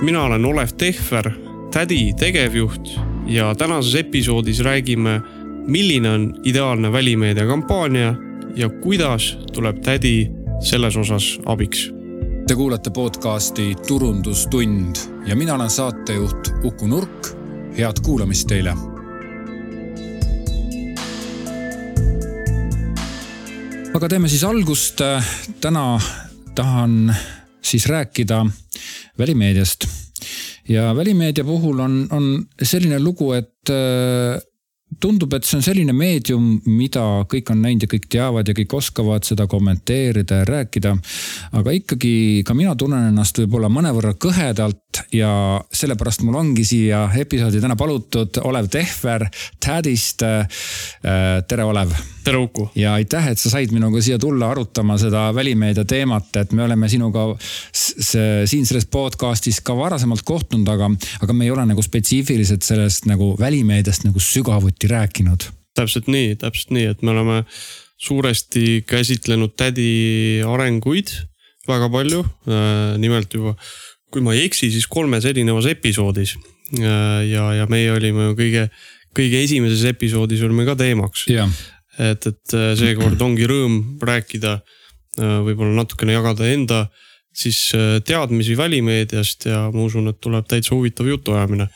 mina olen Olev Tehver, tädi tegevjuht ja tänases episoodis räägime, milline on ideaalne välimeedia kampaania ja kuidas tuleb tädi selles osas abiks. Te kuulate podcasti Turundustund ja mina olen saatejuht Uku Nurk. head kuulamist teile aga teeme siis algust. täna tahan siis rääkida välimeediast. ja välimeedia puhul on, on selline lugu, et äh, tundub, et see on selline meedium, mida kõik on näinud ja kõik teavad ja kõik oskavad seda kommenteerida ja rääkida. aga ikkagi ka mina tunnen ennast võib-olla mõnevõrra kõhedalt ja sellepärast mul ongi siia episoodi täna palutud Olev Tehver Tädist. Äh, tere, Olev tere, Uku. ja aitäh, et sa said minuga siia tulla arutama seda välimeedia teemat, et me oleme sinuga siin selles podcast'is ka varasemalt kohtunud, aga, aga me ei ole nagu spetsiifiliselt sellest nagu välimeediast nagu sügavuti rääkinud. täpselt nii, täpselt nii, et me oleme suuresti käsitlenud tädi arenguid väga palju. Äh, nimelt juba, kui ma ei eksi, siis kolmes erinevas episoodis. Äh, ja, ja meie olime ju kõige, kõige esimeses episoodis olime ka teemaks et, et äh, seekord ongi rõõm rääkida, äh, võib-olla natukene jagada enda siis äh, teadmisi välimeediast ja ma usun, et tuleb täitsa huvitav jutuajamine.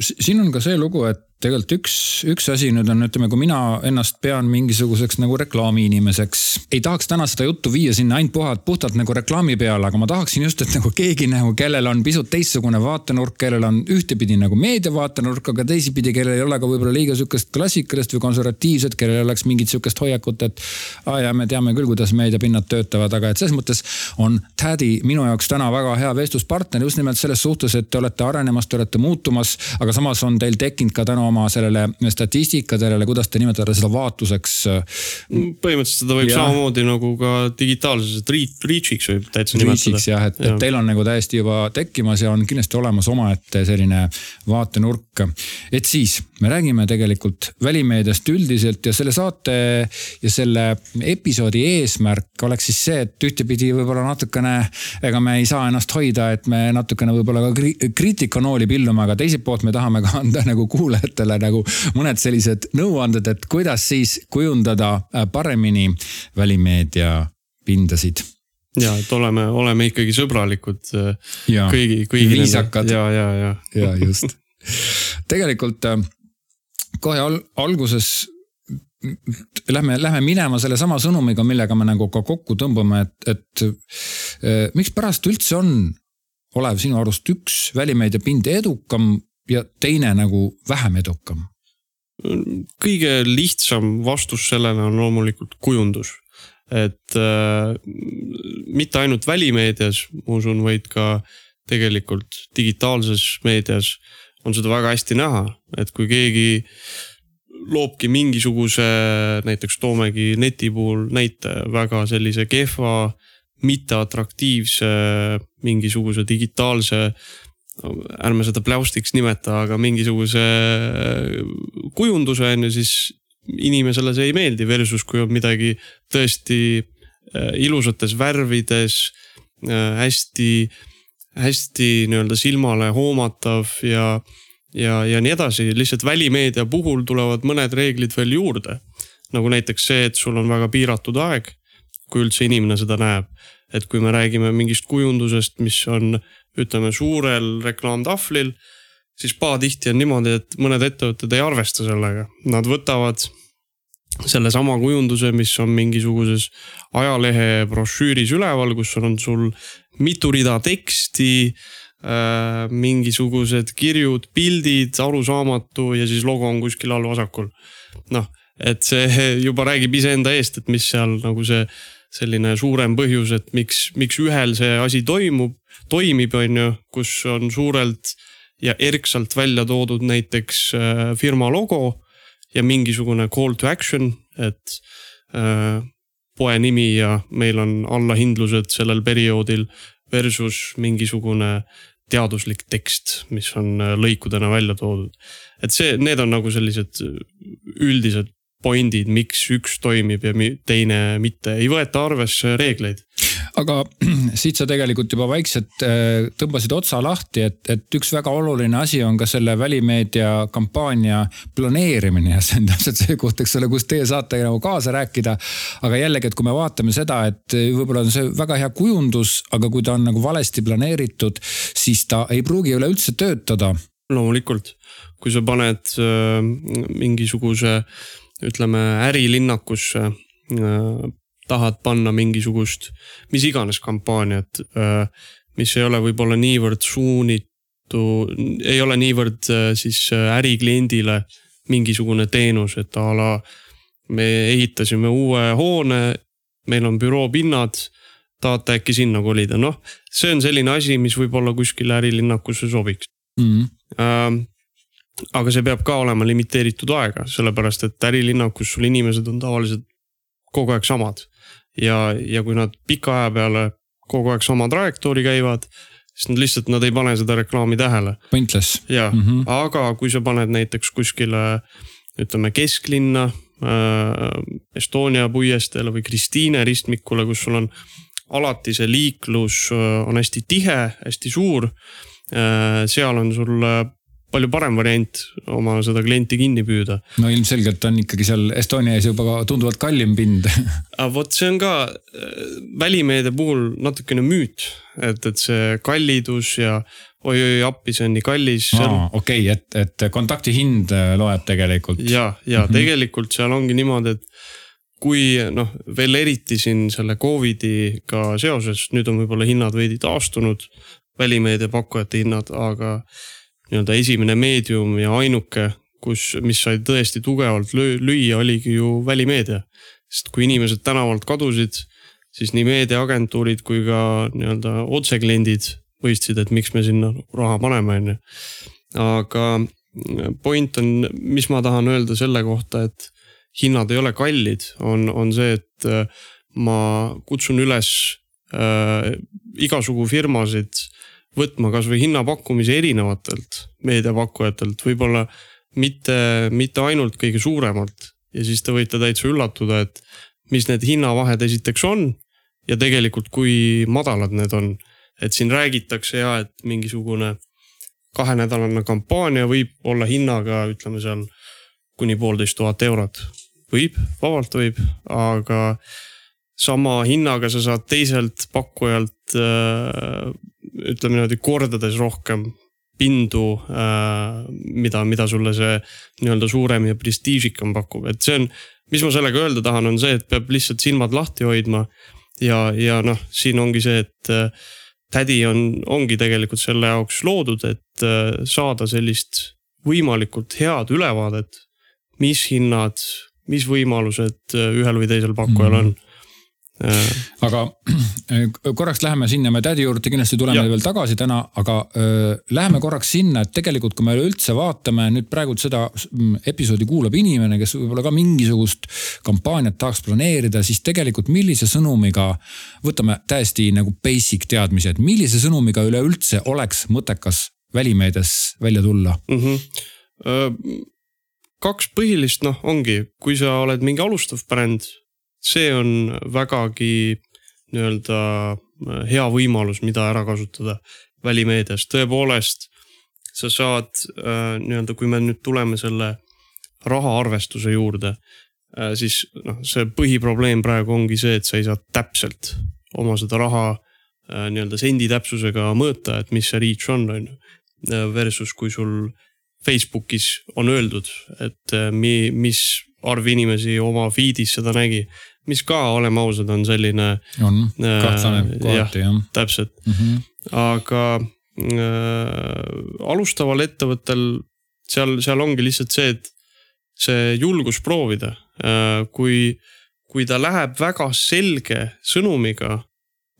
siin on ka see lugu, et tegelikult üks, üks asi nüüd on, ütleme, kui mina ennast pean mingisuguseks nagu reklaamiinimeseks. ei tahaks täna seda juttu viia sinna ainult puhtalt, puhtalt nagu reklaami peale, aga ma tahaksin just, et nagu keegi nagu, kellel on pisut teistsugune vaatenurk, kellel on ühtepidi nagu meedia vaatenurk, aga teisipidi, kellel ei ole ka võib-olla liiga sihukest klassikalist või konservatiivset, kellel oleks mingit sihukest hoiakut, et. aa ja me teame küll, kuidas meediapinnad töötavad, aga et selles mõttes on Tädi minu jaoks täna väga hea vestluspartner just nimelt selles suhtes, et te olete arenemas, te olete muutumas, aga samas on teil tekkinud ka täna oma sellele statistikadele, kuidas te nimetate seda vaatluseks? põhimõtteliselt seda võib ja. samamoodi nagu ka digitaalses reach'iks võib täitsa nimetada. jah, et, et teil on nagu täiesti juba tekkimas ja on kindlasti olemas omaette selline vaatenurk. et siis me räägime tegelikult välimeediast üldiselt ja selle saate ja selle episoodi eesmärk oleks siis see, et ühtepidi võib-olla natukene, ega me ei saa ennast hoida, et me natukene võib-olla ka kriitikanooli pillume, aga teiselt poolt me tahame ka anda nagu kuulajatele kuulajatele nagu mõned sellised nõuanded, et kuidas siis kujundada äh, paremini välimeedia pindasid ja, et oleme, oleme ikkagi sõbralikud äh, ja, kõigi, kõigi. viisakad. ja, ja, ja. ja just tegelikult äh, kohe al alguses lähme, lähme minema sellesama sõnumiga, millega me nagu ka kokku tõmbame, et, et mikspärast üldse on, Olev, sinu arust üks välimeedia pind edukam ja teine nagu vähem edukam? kõige lihtsam vastus sellele on loomulikult kujundus. et äh, mitte ainult välimeedias, ma usun, vaid ka tegelikult digitaalses meedias on seda väga hästi näha, et kui keegi loobki mingisuguse, näiteks toomegi neti puhul näite, väga sellise kehva, mitteatraktiivse mingisuguse digitaalse ärme seda pläustiks nimeta, aga mingisuguse kujunduse on ju, siis inimesele see ei meeldi versus kui on midagi tõesti äh, ilusates värvides, äh, hästi, hästi nii-öelda silmale hoomatav ja, ja, ja nii edasi, lihtsalt välimeedia puhul tulevad mõned reeglid veel juurde. nagu näiteks see, et sul on väga piiratud aeg, kui üldse inimene seda näeb. Et kui me räägime mingist kujundusest, mis on ütleme suurel reklaamtahvlil, siis pahatihti on niimoodi, et mõned ettevõtted ei arvesta sellega, nad võtavad sellesama kujunduse, mis on mingisuguses ajalehe brošüüris üleval, kus on sul mitu rida teksti äh,, mingisugused kirjud, pildid, arusaamatu ja siis logo on kuskil all vasakul. noh, et see juba räägib iseenda eest, et mis seal nagu see selline suurem põhjus, et miks, miks ühel see asi toimub, toimib, on ju, kus on suurelt ja erksalt välja toodud näiteks äh, firma logo ja mingisugune call to action, et äh, poe nimi ja meil on allahindlused sellel perioodil versus mingisugune teaduslik tekst, mis on äh, lõikudena välja toodud. et see, need on nagu sellised üldised point'id, miks üks toimib ja teine mitte, ei võeta arvesse reegleid. aga siit sa tegelikult juba vaikselt äh, tõmbasid otsa lahti, et, et üks väga oluline asi on ka selle välimeedia kampaania planeerimine ja see on täpselt see koht, eks ole, kus teie saate nagu kaasa rääkida. aga jällegi, et kui me vaatame seda, et võib-olla on see väga hea kujundus, aga kui ta on nagu valesti planeeritud, siis ta ei pruugi üleüldse töötada loomulikult, kui sa paned äh, mingisuguse ütleme ärilinnakusse äh, tahad panna mingisugust, mis iganes kampaaniat, äh, mis ei ole võib-olla niivõrd suunitu, ei ole niivõrd äh, siis ärikliendile mingisugune teenus, et a la me ehitasime uue hoone, meil on büroopinnad, tahate äkki sinna kolida, noh, see on selline asi, mis võib-olla kuskile ärilinnakusse sobiks mm. -hmm aga see peab ka olema limiteeritud aega, sellepärast et ärilinnakus sul inimesed on tavaliselt kogu aeg samad. ja, ja kui nad pika aja peale kogu aeg sama trajektoori käivad, siis nad lihtsalt, nad ei pane seda reklaami tähele. Pointless. jah mm, -hmm. aga kui sa paned näiteks kuskile ütleme kesklinna äh,, Estonia puiesteele või Kristiine ristmikule, kus sul on alati see liiklus äh, on hästi tihe, hästi suur äh,. seal on sul palju parem variant oma seda klienti kinni püüda. no ilmselgelt on ikkagi seal Estonia ees juba tunduvalt kallim pind aga vot see on ka äh, välimeedia puhul natukene müüt, et, et see kallidus ja oi-oi appi, see on nii kallis. okei okay,, et, et kontakti hind äh, loeb tegelikult. ja, ja mm -hmm. tegelikult seal ongi niimoodi, et kui noh, veel eriti siin selle Covidiga seoses, nüüd on võib-olla hinnad veidi taastunud, välimeedia pakkujate hinnad, aga nii-öelda esimene meedium ja ainuke, kus, mis sai tõesti tugevalt lüüa, oligi ju välimeedia. sest kui inimesed tänavalt kadusid, siis nii meediaagentuurid kui ka nii-öelda otsekliendid mõistsid, et miks me sinna raha paneme, on ju. aga point on, mis ma tahan öelda selle kohta, et hinnad ei ole kallid, on, on see, et ma kutsun üles äh, igasugu firmasid võtma kasvõi hinnapakkumisi erinevatelt meediapakkujatelt, võib-olla mitte, mitte ainult kõige suuremalt. ja siis te võite täitsa üllatuda, et mis need hinnavahed esiteks on ja tegelikult, kui madalad need on. et siin räägitakse ja, et mingisugune kahenädalane kampaania võib olla hinnaga, ütleme seal kuni poolteist tuhat eurot. võib, vabalt võib, aga sama hinnaga sa saad teiselt pakkujalt äh, ütleme niimoodi kordades rohkem pindu, äh, mida, mida sulle see nii-öelda suurem ja prestiižikam pakub, et see on, mis ma sellega öelda tahan, on see, et peab lihtsalt silmad lahti hoidma. ja, ja noh, siin ongi see, et äh, tädi on, ongi tegelikult selle jaoks loodud, et äh, saada sellist võimalikult head ülevaadet, mis hinnad, mis võimalused ühel või teisel pakkujal on mm. -hmm Äh. Aga äh, korraks läheme sinna, me tädi juurde kindlasti tuleme ja. veel tagasi täna, aga äh, läheme korraks sinna, et tegelikult, kui me üleüldse vaatame nüüd praegu seda mm, episoodi kuulab inimene, kes võib-olla ka mingisugust kampaaniat tahaks planeerida, siis tegelikult millise sõnumiga, võtame täiesti nagu basic teadmised, millise sõnumiga üleüldse oleks mõttekas välimeedias välja tulla mm? -hmm. kaks põhilist, noh, ongi, kui sa oled mingi alustav bränd see on vägagi nii-öelda äh, hea võimalus, mida ära kasutada välimeedias, tõepoolest. sa saad äh, nii-öelda, kui me nüüd tuleme selle rahaarvestuse juurde, äh, siis noh, see põhiprobleem praegu ongi see, et sa ei saa täpselt oma seda raha nii-öelda sendi täpsusega mõõta, et mis see reach on, on ju. Versus kui sul Facebookis on öeldud, et mi, mis arv inimesi oma feed'is seda nägi mis ka, oleme ausad, on selline. on, kahtlane äh, kohati jah, jah.. täpselt mm, -hmm. aga äh, alustaval ettevõttel seal, seal ongi lihtsalt see, et see julgus proovida äh,. kui, kui ta läheb väga selge sõnumiga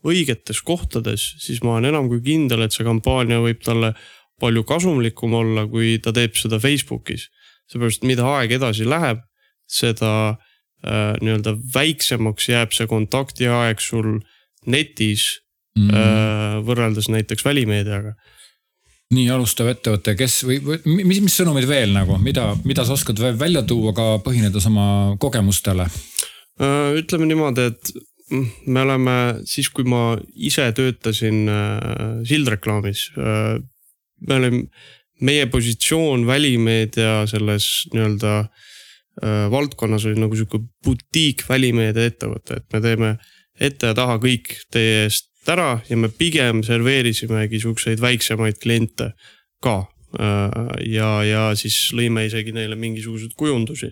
õigetes kohtades, siis ma olen enam kui kindel, et see kampaania võib talle palju kasumlikum olla, kui ta teeb seda Facebookis. seepärast, mida aeg edasi läheb, seda Äh, nii-öelda väiksemaks jääb see kontaktiaeg sul netis mm -hmm. võrreldes näiteks välimeediaga nii alustav ettevõte, kes või, või mis, mis sõnumid veel nagu, mida, mida sa oskad välja tuua ka põhinedes oma kogemustele? Äh, ütleme niimoodi, et me oleme siis, kui ma ise töötasin äh, sildreklaamis äh,. me olime, meie positsioon välimeedia selles nii-öelda äh, valdkonnas oli nagu sihuke butiik välimeedia ettevõte, et me teeme ette ja taha kõik teie eest ära ja me pigem serveerisimegi siukseid väiksemaid kliente ka. Äh, ja, ja siis lõime isegi neile mingisuguseid kujundusi.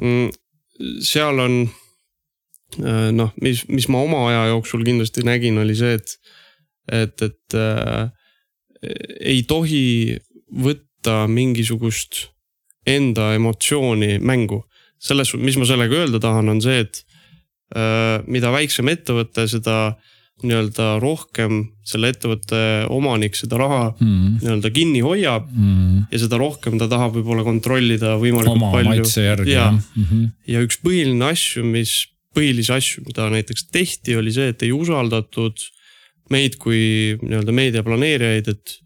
Mm, seal on äh, noh, mis, mis ma oma aja jooksul kindlasti nägin, oli see, et, et, et äh, ei tohi võtta mingisugust enda emotsiooni mängu. selles, mis ma sellega öelda tahan, on see, et äh, mida väiksem ettevõte, seda nii-öelda rohkem selle ettevõtte omanik seda raha mm. nii-öelda kinni hoiab mm. ja seda rohkem ta tahab võib-olla kontrollida võimalikult Oma palju. järgi ja, mm. -hmm. ja üks põhiline asju, mis, põhilisi asju, mida näiteks tehti, oli see, et ei usaldatud meid kui nii-öelda meediaplaneerijaid, et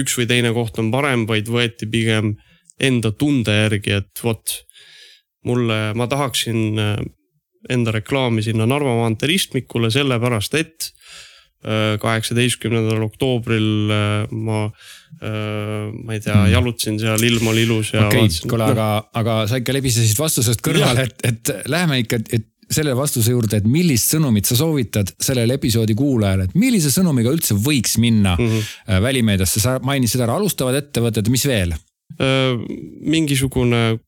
üks või teine koht on parem, vaid võeti pigem enda tunde järgi, et vot mulle, ma tahaksin enda reklaami sinna Narva maantee ristmikule, sellepärast et äh, kaheksateistkümnendal oktoobril äh, ma, äh, ma ei tea, hmm. jalutasin seal, ilm oli ilus ja. okei kuule, aga, aga sa ikka lebisesid vastusest kõrvale, et, et lähme ikka, et selle vastuse juurde, et millist sõnumit sa soovitad sellele episoodi kuulajale, et millise sõnumiga üldse võiks minna mm -hmm. välimeediasse, sa mainisid ära alustavad ettevõtted, mis veel? Mingisugune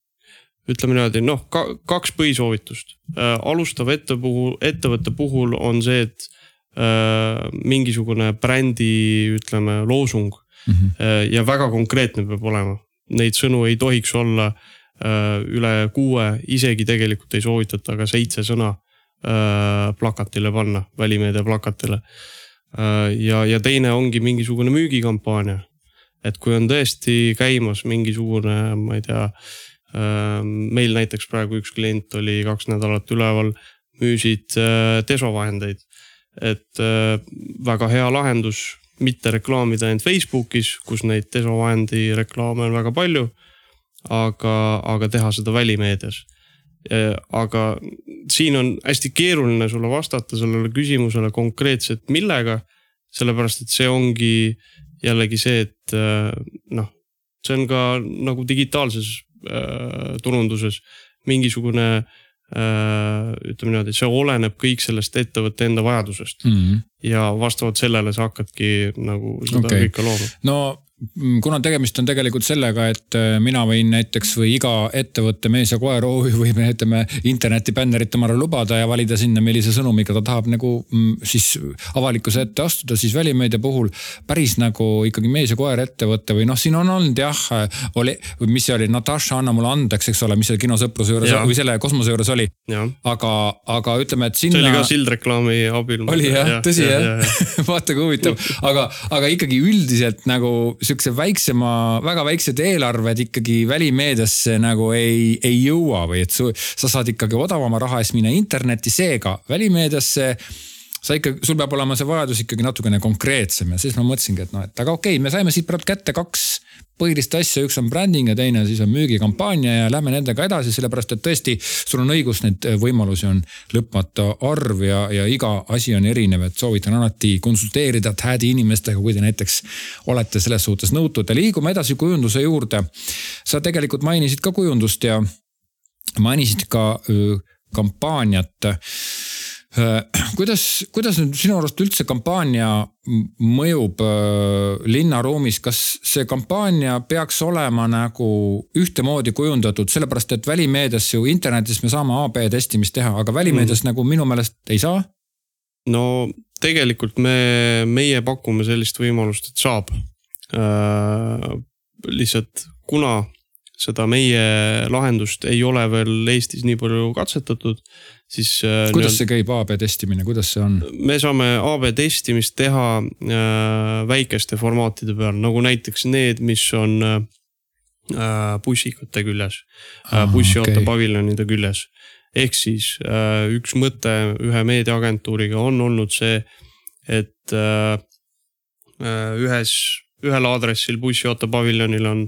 ütleme niimoodi, noh ka, kaks põhisoovitust äh,. alustav ette puhul, ettevõtte puhul on see, et mingisugune brändi, ütleme loosung mm -hmm. ja väga konkreetne peab olema. Neid sõnu ei tohiks olla üle kuue, isegi tegelikult ei soovitata ka seitse sõna plakatile panna, välimeedia plakatile ja, ja teine ongi mingisugune müügikampaania. Et kui on tõesti käimas mingisugune, ma ei tea Ehm, meil näiteks praegu üks klient oli kaks nädalat üleval, müüsid äh, desovahendeid. et äh, väga hea lahendus, mitte reklaamida end Facebookis, kus neid desovahendi reklaame on väga palju. aga, aga teha seda välimeedias. aga siin on hästi keeruline sulle vastata sellele küsimusele konkreetselt, millega. sellepärast, et see ongi jällegi see, et äh, noh, see on ka nagu digitaalses Äh, turunduses mingisugune äh, ütleme niimoodi, see oleneb kõik sellest ettevõtte enda vajadusest mm. -hmm. ja vastavalt sellele sa hakkadki nagu seda okay. kõike looma. no kuna tegemist on tegelikult sellega, et äh, mina võin näiteks või iga ettevõtte mees ja koer OÜ võib ütleme internetibännerit omale lubada ja valida sinna, millise sõnumiga ta tahab nagu mm, siis avalikkuse ette astuda, siis välimeedia puhul päris nagu ikkagi mees ja koer ettevõte või noh, siin on olnud jah, oli, mis see oli, Natasha, anna mulle andeks, eks ole, mis seal kinosõpruse juures ja. või selle kosmose juures oli. aga, aga ütleme, et sinna. see oli ka sildreklaami abil. oli jah ja,, tõsi jah ja, ja, ja. vaata kui huvitav, aga, aga ikkagi üldiselt nagu sihukese väiksema, väga väiksed eelarved ikkagi välimeediasse nagu ei, ei jõua või et su, sa saad ikkagi odavama raha eest minna internetti, seega välimeediasse sa ikka, sul peab olema see vajadus ikkagi natukene konkreetsem ja siis ma mõtlesingi, et noh, et aga okei okay,, me saime siit praegu kätte kaks põhilist asja, üks on branding ja teine siis on müügikampaania ja lähme nendega edasi, sellepärast et tõesti, sul on õigus, neid võimalusi on lõpmata arv ja, ja iga asi on erinev, et soovitan alati konsulteerida Tädi inimestega, kui te näiteks olete selles suhtes nõutud ja liigume edasi kujunduse juurde. sa tegelikult mainisid ka kujundust ja mainisid ka öö, kampaaniat kuidas, kuidas nüüd sinu arust üldse kampaania mõjub äh, linnaruumis, kas see kampaania peaks olema nagu ühtemoodi kujundatud, sellepärast et välimeedias ju internetis me saame AB testimist teha, aga välimeedias mm. nagu minu meelest ei saa? no tegelikult me, meie pakume sellist võimalust, et saab äh,. lihtsalt kuna seda meie lahendust ei ole veel Eestis nii palju katsetatud, siis. Äh, kuidas see käib, AB testimine, kuidas see on? me saame AB testimist teha äh, väikeste formaatide peal, nagu näiteks need, mis on äh, bussikute küljes ah,, bussiauto okay. paviljonide küljes. ehk siis äh, üks mõte ühe meediaagentuuriga on olnud see, et äh, äh ühes, ühel aadressil bussiauto paviljonil on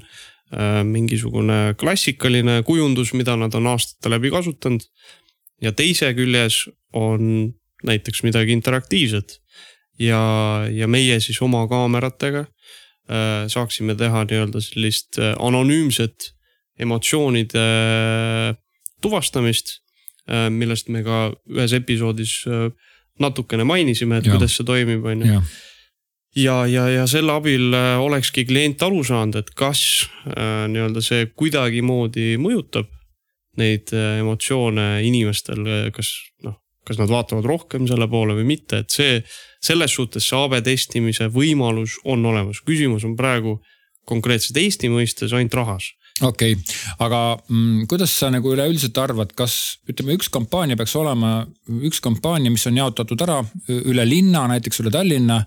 Äh, mingisugune klassikaline kujundus, mida nad on aastate läbi kasutanud. Ja teise küljes on näiteks midagi interaktiivset. ja, ja meie siis oma kaameratega äh, saaksime teha nii-öelda sellist äh, anonüümset emotsioonide äh, tuvastamist äh,. millest me ka ühes episoodis äh, natukene mainisime, et ja. kuidas see toimib, on ju ja, ja, ja selle abil äh, olekski klient aru saanud, et kas äh, nii-öelda see kuidagimoodi mõjutab neid äh, emotsioone inimestel, kas noh, kas nad vaatavad rohkem selle poole või mitte, et see, selles suhtes see AB testimise võimalus on olemas, küsimus on praegu konkreetselt Eesti mõistes ainult rahas okei okay., aga mm, kuidas sa nagu üleüldiselt arvad, kas ütleme, üks kampaania peaks olema üks kampaania, mis on jaotatud ära üle linna, näiteks üle Tallinna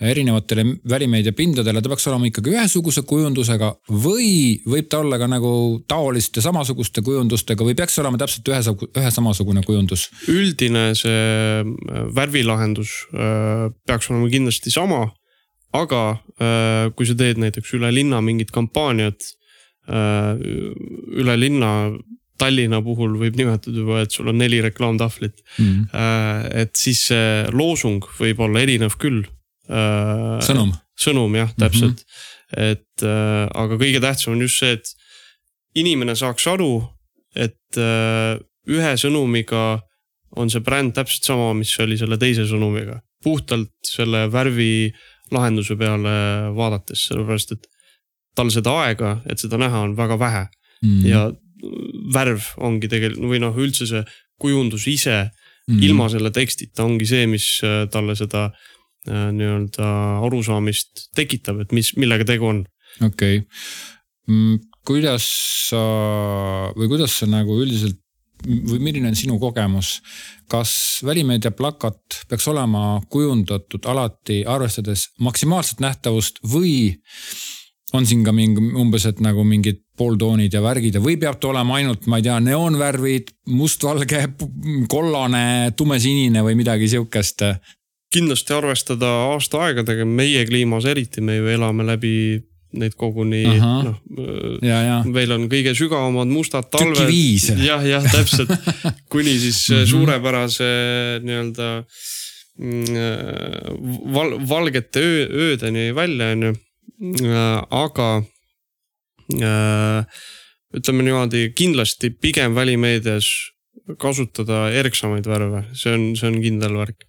erinevatele välimeediapindadele, ta peaks olema ikkagi ühesuguse kujundusega või võib ta olla ka nagu taoliste samasuguste kujundustega või peaks olema täpselt ühe, ühe samasugune kujundus? üldine see äh, värvilahendus äh, peaks olema kindlasti sama, aga äh, kui sa teed näiteks üle linna mingit kampaaniat üle linna Tallinna puhul võib nimetada juba, et sul on neli reklaamtahvlit mm. -hmm. et siis see loosung võib olla erinev küll. Äh, sõnum. sõnum jah, täpselt mm. -hmm. et aga kõige tähtsam on just see, et inimene saaks aru, et ühe sõnumiga on see bränd täpselt sama, mis oli selle teise sõnumiga. puhtalt selle värvi lahenduse peale vaadates, sellepärast et tal seda aega, et seda näha, on väga vähe mm.. ja värv ongi tegelikult või noh, üldse see kujundus ise mm. ilma selle tekstita ongi see, mis äh, talle seda äh, nii-öelda arusaamist tekitab, et mis, millega tegu on. okei okay. mm,, kuidas sa või kuidas sa nagu üldiselt või milline on sinu kogemus, kas välimeedia plakat peaks olema kujundatud alati arvestades maksimaalset nähtavust või on siin ka mingi umbes, et nagu mingid pooltoonid ja värgid ja või peab ta olema ainult, ma ei tea, neoonvärvid, mustvalge, kollane, tumesinine või midagi sihukest? kindlasti arvestada aastaaegadega, meie kliimas eriti, me ju elame läbi neid koguni noh, meil on kõige sügavamad mustad talved. jah, jah, täpselt kuni siis mm -hmm. suurepärase nii-öelda mm, val, valgete öö, öödeni välja, on ju Äh, aga äh, ütleme niimoodi, kindlasti pigem välimeedias kasutada erksamaid värve, see on, see on kindel värk.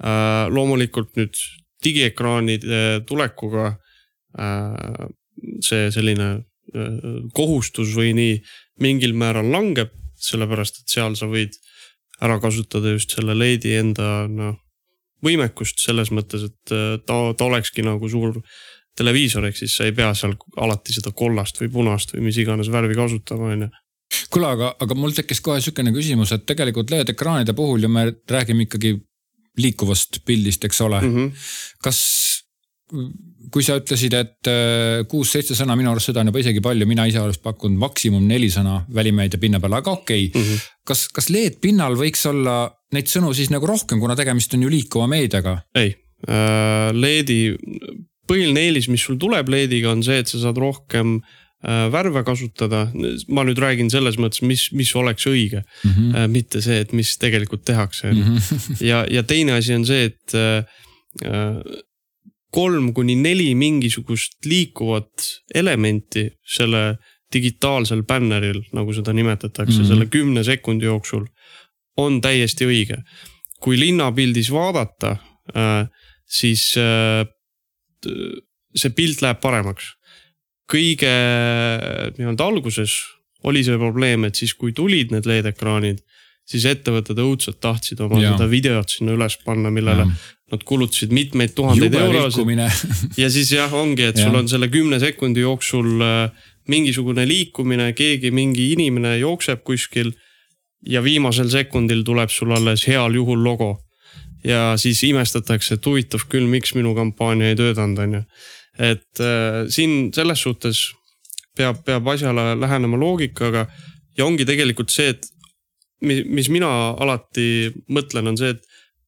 Äh, loomulikult nüüd digiekraanide tulekuga see selline kohustus või nii mingil määral langeb, sellepärast et seal sa võid ära kasutada just selle LED-i enda noh võimekust selles mõttes, et ta, ta olekski nagu suur televiisor, ehk siis sa ei pea seal alati seda kollast või punast või mis iganes värvi kasutama, on ju kuule, aga, aga mul tekkis kohe sihukene küsimus, et tegelikult LED-ekraanide puhul ju me räägime ikkagi liikuvast pildist, eks ole mm. -hmm. kas, kui sa ütlesid, et äh, kuus-seitse sõna, minu arust seda on juba isegi palju, mina ise oleks pakkunud maksimum neli sõna välimeedia pinna peal, aga okei okay. mm. -hmm. kas, kas LED-pinnal võiks olla neid sõnu siis nagu rohkem, kuna tegemist on ju liikuva meediaga? ei, äh, LED-i põhiline eelis, mis sul tuleb LED-iga, on see, et sa saad rohkem äh, värve kasutada. ma nüüd räägin selles mõttes, mis, mis oleks õige mm, -hmm. mitte see, et mis tegelikult tehakse mm. -hmm. ja, ja teine asi on see, et äh, kolm kuni neli mingisugust liikuvat elementi selle digitaalsel bänneril, nagu seda nimetatakse mm, -hmm. selle kümne sekundi jooksul on täiesti õige. kui linnapildis vaadata, siis see pilt läheb paremaks. kõige nii-öelda alguses oli see probleem, et siis kui tulid need LED-ekraanid, siis ettevõtted õudselt tahtsid oma ja. seda videot sinna üles panna, millele ja. nad kulutasid mitmeid tuhandeid eurosid. ja siis jah, ongi, et ja. sul on selle kümne sekundi jooksul äh, mingisugune liikumine, keegi, mingi inimene jookseb kuskil. ja viimasel sekundil tuleb sul alles heal juhul logo ja siis imestatakse, et huvitav küll, miks minu kampaania ei töötanud, on ju. et äh, siin selles suhtes peab, peab asjale lähenema loogikaga ja ongi tegelikult see, et mis, mis mina alati mõtlen, on see, et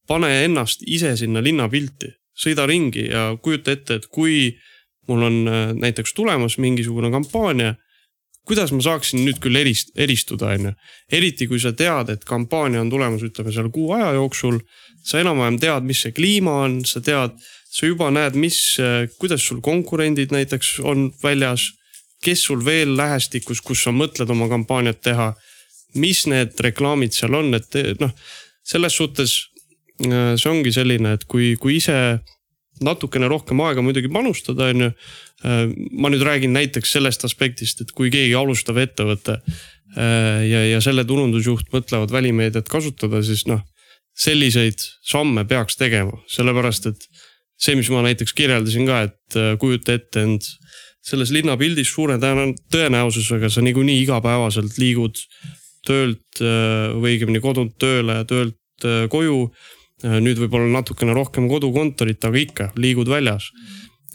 pane ennast ise sinna linnapilti, sõida ringi ja kujuta ette, et kui mul on äh, näiteks tulemas mingisugune kampaania kuidas ma saaksin nüüd küll erist-, eristuda, on ju. eriti kui sa tead, et kampaania on tulemas, ütleme seal kuu aja jooksul. Sa enam-vähem tead, mis see kliima on, sa tead, sa juba näed, mis, kuidas sul konkurendid näiteks on väljas. kes sul veel lähestikus, kus sa mõtled oma kampaaniat teha. mis need reklaamid seal on, et noh, selles suhtes äh, see ongi selline, et kui, kui ise natukene rohkem aega muidugi panustada, on ju. Äh, ma nüüd räägin näiteks sellest aspektist, et kui keegi alustav ettevõte äh, ja, ja selle turundusjuht mõtlevad välimeediat kasutada, siis noh. Selliseid samme peaks tegema, sellepärast et see, mis ma näiteks kirjeldasin ka, et äh, kujuta ette end selles linnapildis suure tõenäosusega sa niikuinii igapäevaselt liigud töölt või õigemini kodunt tööle töölt koju Äh, nüüd võib-olla natukene rohkem kodukontorit, aga ikka liigud väljas.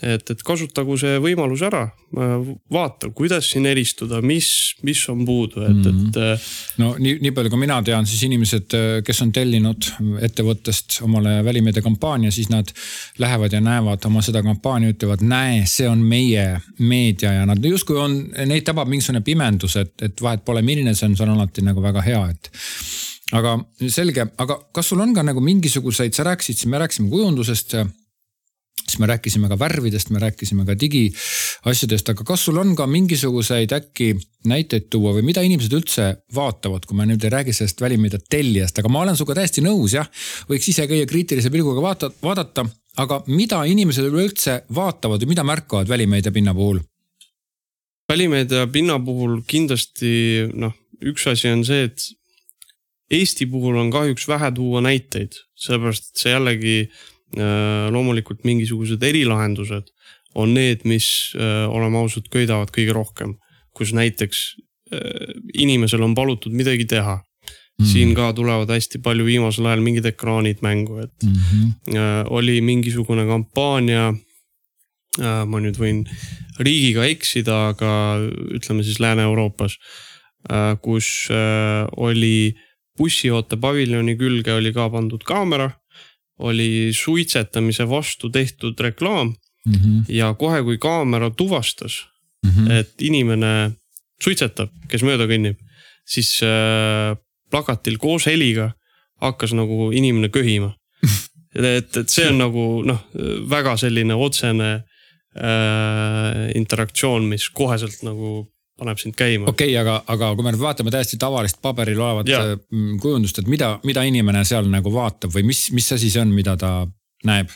Et, et kasutagu see võimalus ära, äh, vaata, kuidas siin eristuda, mis, mis on puudu, et, et. Mhm. Äh, no nii, nii palju kui mina tean, siis inimesed, kes on tellinud ettevõttest omale välimeediakampaania, siis nad lähevad ja näevad oma seda kampaania, ütlevad, näe, see on meie meedia ja nad justkui on, neid tabab mingisugune pimendus, et, et vahet pole, milline see on, see on alati nagu väga hea, et aga selge, aga kas sul on ka nagu mingisuguseid, sa rääkisid me rääkisime kujundusest siis me rääkisime ka värvidest, me rääkisime ka digiasjadest, aga kas sul on ka mingisuguseid äkki näiteid tuua või mida inimesed üldse vaatavad, kui me nüüd ei räägi sellest välimeedia tellijast, aga ma olen sinuga täiesti nõus, jah. võiks ise käia kriitilise pilguga vaata, vaadata, aga mida inimesed üleüldse vaatavad või mida märkavad välimeedia pinna puhul? välimeedia pinna puhul kindlasti noh, üks asi on see, et Eesti puhul on kahjuks vähe tuua näiteid, sellepärast et see jällegi loomulikult mingisugused erilahendused on need, mis äh, oleme ausad, köidavad kõige rohkem. kus näiteks äh, inimesel on palutud midagi teha mm. -hmm. siin ka tulevad hästi palju viimasel ajal mingid ekraanid mängu, et mm -hmm. oli mingisugune kampaania. ma nüüd võin riigiga eksida, aga ütleme siis Lääne-Euroopas, kus oli bussioote paviljoni külge oli ka pandud kaamera. Oli suitsetamise vastu tehtud reklaam mm. -hmm. ja kohe, kui kaamera tuvastas mm, -hmm. et inimene suitsetab, kes mööda kõnnib, siis äh, plakatil koos heliga hakkas nagu inimene köhima et, et see on nagu noh, väga selline otsene äh, interaktsioon, mis koheselt nagu paneb sind käima. okei okay,, aga, aga kui me nüüd vaatame täiesti tavalist paberil olevat ja. Mm, kujundust, et mida, mida inimene seal nagu vaatab või mis, mis asi see on, mida ta näeb?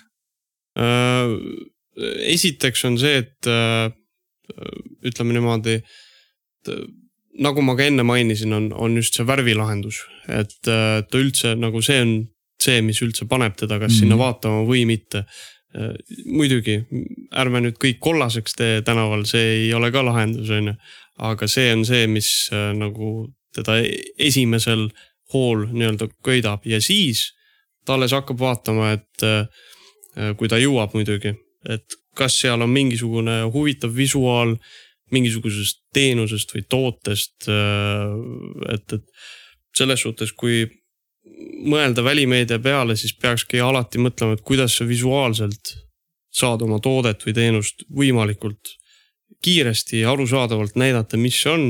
Äh, esiteks on see, et äh, ütleme niimoodi, äh, nagu ma ka enne mainisin, on, on just see värvilahendus, et ta üldse nagu see on see, mis üldse paneb teda kas mm sinna vaatama või mitte muidugi, ärme nüüd kõik kollaseks tee tänaval, see ei ole ka lahendus, on ju aga see on see, mis äh, nagu teda esimesel hool nii-öelda köidab ja siis ta alles hakkab vaatama, et äh, äh, kui ta jõuab muidugi, et kas seal on mingisugune huvitav visuaal mingisugusest teenusest või tootest. et, et selles suhtes, kui mõelda välimeedia peale, siis peakski alati mõtlema, et kuidas sa visuaalselt saad oma toodet või teenust võimalikult kiiresti arusaadavalt näidata, mis see on,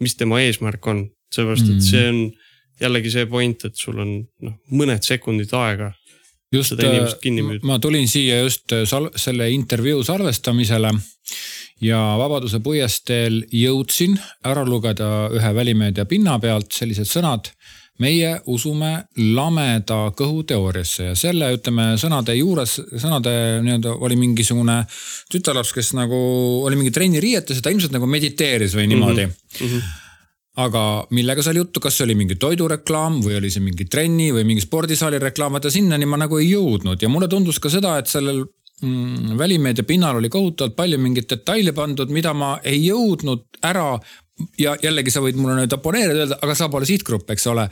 mis tema eesmärk on. seepärast, et see on jällegi see point, et sul on noh, mõned sekundid aega. just, äh, ma tulin siia just äh, sal-, selle intervjuu salvestamisele ja Vabaduse puiesteel jõudsin ära lugeda ühe välimeedia pinna pealt sellised sõnad meie usume lameda kõhu teooriasse ja selle, ütleme sõnade juures, sõnade nii-öelda oli mingisugune tütarlaps, kes nagu oli mingi trenni riietes ja ta ilmselt nagu mediteeris või niimoodi mm. -hmm. aga millega seal juttu, kas see oli mingi toidureklaam või oli see mingi trenni või mingi spordisaali reklaam, vaata sinnani ma nagu ei jõudnud ja mulle tundus ka seda, et sellel mm, välimeedia pinnal oli kohutavalt palju mingeid detaile pandud, mida ma ei jõudnud ära ja jällegi sa võid mulle nüüd oponeerida, öelda, aga sa pole sihtgrupp, eks ole.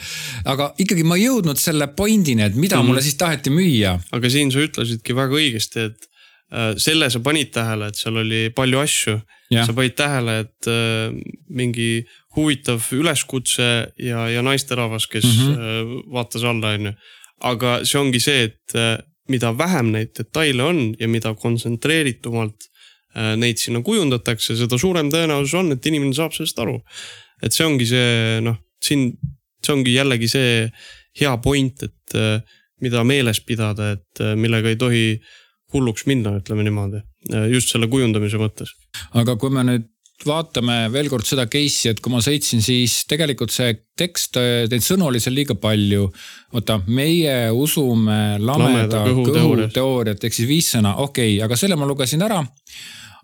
aga ikkagi ma ei jõudnud selle point'ini, et mida mm. mulle siis taheti müüa. aga siin sa ütlesidki väga õigesti, et äh, selle sa panid tähele, et seal oli palju asju. sa panid tähele, et äh, mingi huvitav üleskutse ja, ja naisterahvas, kes mm -hmm. vaatas alla, on ju. aga see ongi see, et mida vähem neid detaile on ja mida kontsentreeritumalt neid sinna kujundatakse, seda suurem tõenäosus on, et inimene saab sellest aru. et see ongi see noh, siin, see ongi jällegi see hea point, et mida meeles pidada, et millega ei tohi hulluks minna, ütleme niimoodi, just selle kujundamise mõttes. aga kui me nüüd vaatame veel kord seda case'i, et kui ma sõitsin, siis tegelikult see tekst, neid sõnu oli seal liiga palju. oota, meie usume lameda, lameda kõhu teooriat ehk siis viis sõna, okei okay,, aga selle ma lugesin ära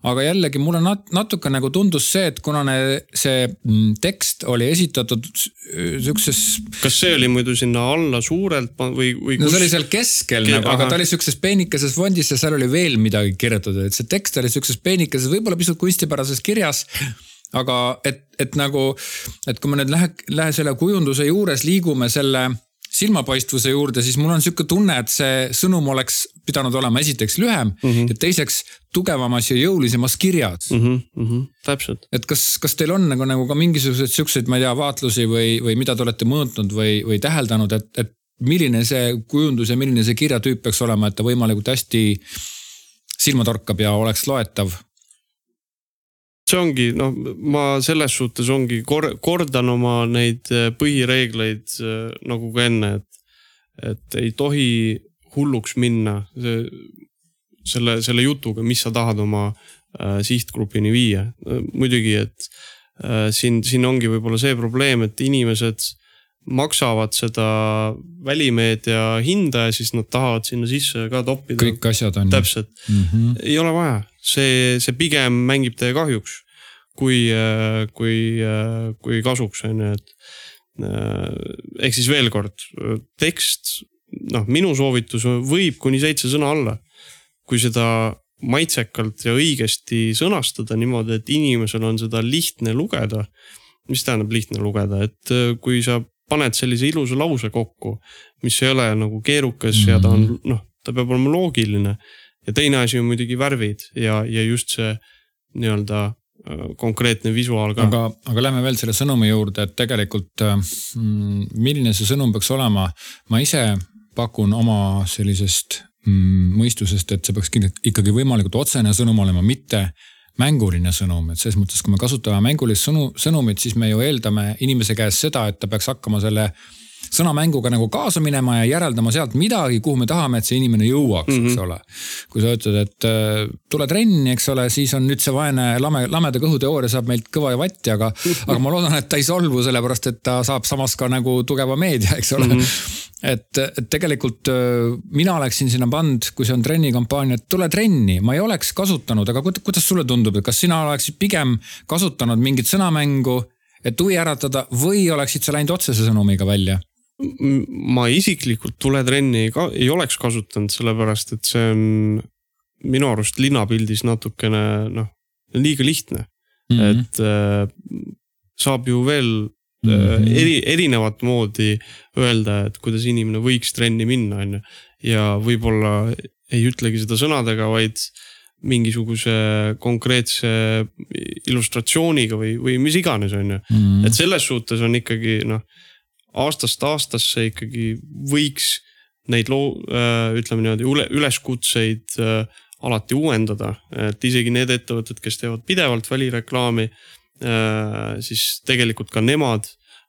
aga jällegi mulle nat-, natuke nagu tundus see, et kuna ne, see mm, tekst oli esitatud sihukeses. kas see oli muidu sinna alla suurelt või, või kus...? no see oli seal keskel Ke... nagu, aga ta oli sihukeses peenikeses fondis ja seal oli veel midagi kirjutatud, et see tekst oli sihukeses peenikeses, võib-olla pisut kunstipärases kirjas aga et, et nagu, et kui me nüüd lähe, lähe selle kujunduse juures liigume selle silmapaistvuse juurde, siis mul on sihuke tunne, et see sõnum oleks pidanud olema esiteks lühem mm -hmm. ja teiseks tugevamas ja jõulisemas kirjas mm. -hmm, mm -hmm, täpselt. et kas, kas teil on nagu, nagu ka mingisuguseid siukseid, ma ei tea, vaatlusi või, või mida te olete mõõtnud või, või täheldanud, et, et milline see kujundus ja milline see kirjatüüp peaks olema, et ta võimalikult hästi silmatorkab ja oleks loetav see ongi noh, ma selles suhtes ongi kor-, kordan oma neid äh, põhireegleid äh, nagu ka enne, et, et ei tohi hulluks minna see, selle, selle jutuga, mis sa tahad oma äh, sihtgrupini viia. muidugi, et äh, siin, siin ongi võib-olla see probleem, et inimesed maksavad seda välimeedia hinda ja siis nad tahavad sinna sisse ka toppida. kõik asjad on. täpselt mm, -hmm. ei ole vaja, see, see pigem mängib teie kahjuks, kui, kui, kui kasuks on ju, et. ehk siis veel kord, tekst, noh, minu soovitus võib kuni seitse sõna olla. kui seda maitsekalt ja õigesti sõnastada niimoodi, et inimesel on seda lihtne lugeda. mis tähendab lihtne lugeda, et kui sa paned sellise ilusa lause kokku, mis ei ole nagu keerukas mm -hmm. ja ta on mhm. noh, ta peab olema loogiline. Ja teine asi on muidugi värvid ja, ja just see nii-öelda äh, konkreetne visuaal ka. aga, aga lähme veel selle sõnumi juurde, et tegelikult äh, mm, milline see sõnum peaks olema, ma ise pakun oma sellisest mm, mõistusest, et see peaks ikkagi võimalikult otsene sõnum olema, mitte mänguline sõnum, et selles mõttes, kui me kasutame mängulist sõnu, sõnumit, siis me ju eeldame inimese käest seda, et ta peaks hakkama selle sõnamänguga nagu kaasa minema ja järeldama sealt midagi, kuhu me tahame, et see inimene jõuaks mm, -hmm. eks mhm. ole. kui sa ütled, et äh, tule trenni, eks ole, siis on nüüd see vaene lame, lameda kõhuteooria saab meilt kõva ja vatti, aga aga ma loodan, et ta ei solvu, sellepärast et ta saab samas ka nagu tugeva meedia, eks ole mm. -hmm et, et tegelikult äh, mina oleksin sinna pannud, kui see on trennikampaania, et tule trenni, ma ei oleks kasutanud, aga kuidas sulle tundub, et kas sina oleksid pigem kasutanud mingit sõnamängu, et huvi äratada või oleksid sa läinud otsese sõnumiga välja? Ma isiklikult tuletrenni ei, ei oleks kasutanud, sellepärast et see on minu arust linnapildis natukene noh, liiga lihtne mm. -hmm. et äh, saab ju veel mm -hmm. eri, erinevat moodi öelda, et kuidas inimene võiks trenni minna, on ju. ja võib-olla ei ütlegi seda sõnadega, vaid mingisuguse konkreetse illustratsiooniga või, või mis iganes, on ju. Mhm. et selles suhtes on ikkagi noh aastast aastasse ikkagi võiks neid loo-, äh, ütleme niimoodi üle, üleskutseid äh, alati uuendada, et isegi need ettevõtted, kes teevad pidevalt välireklaami, äh, siis tegelikult ka nemad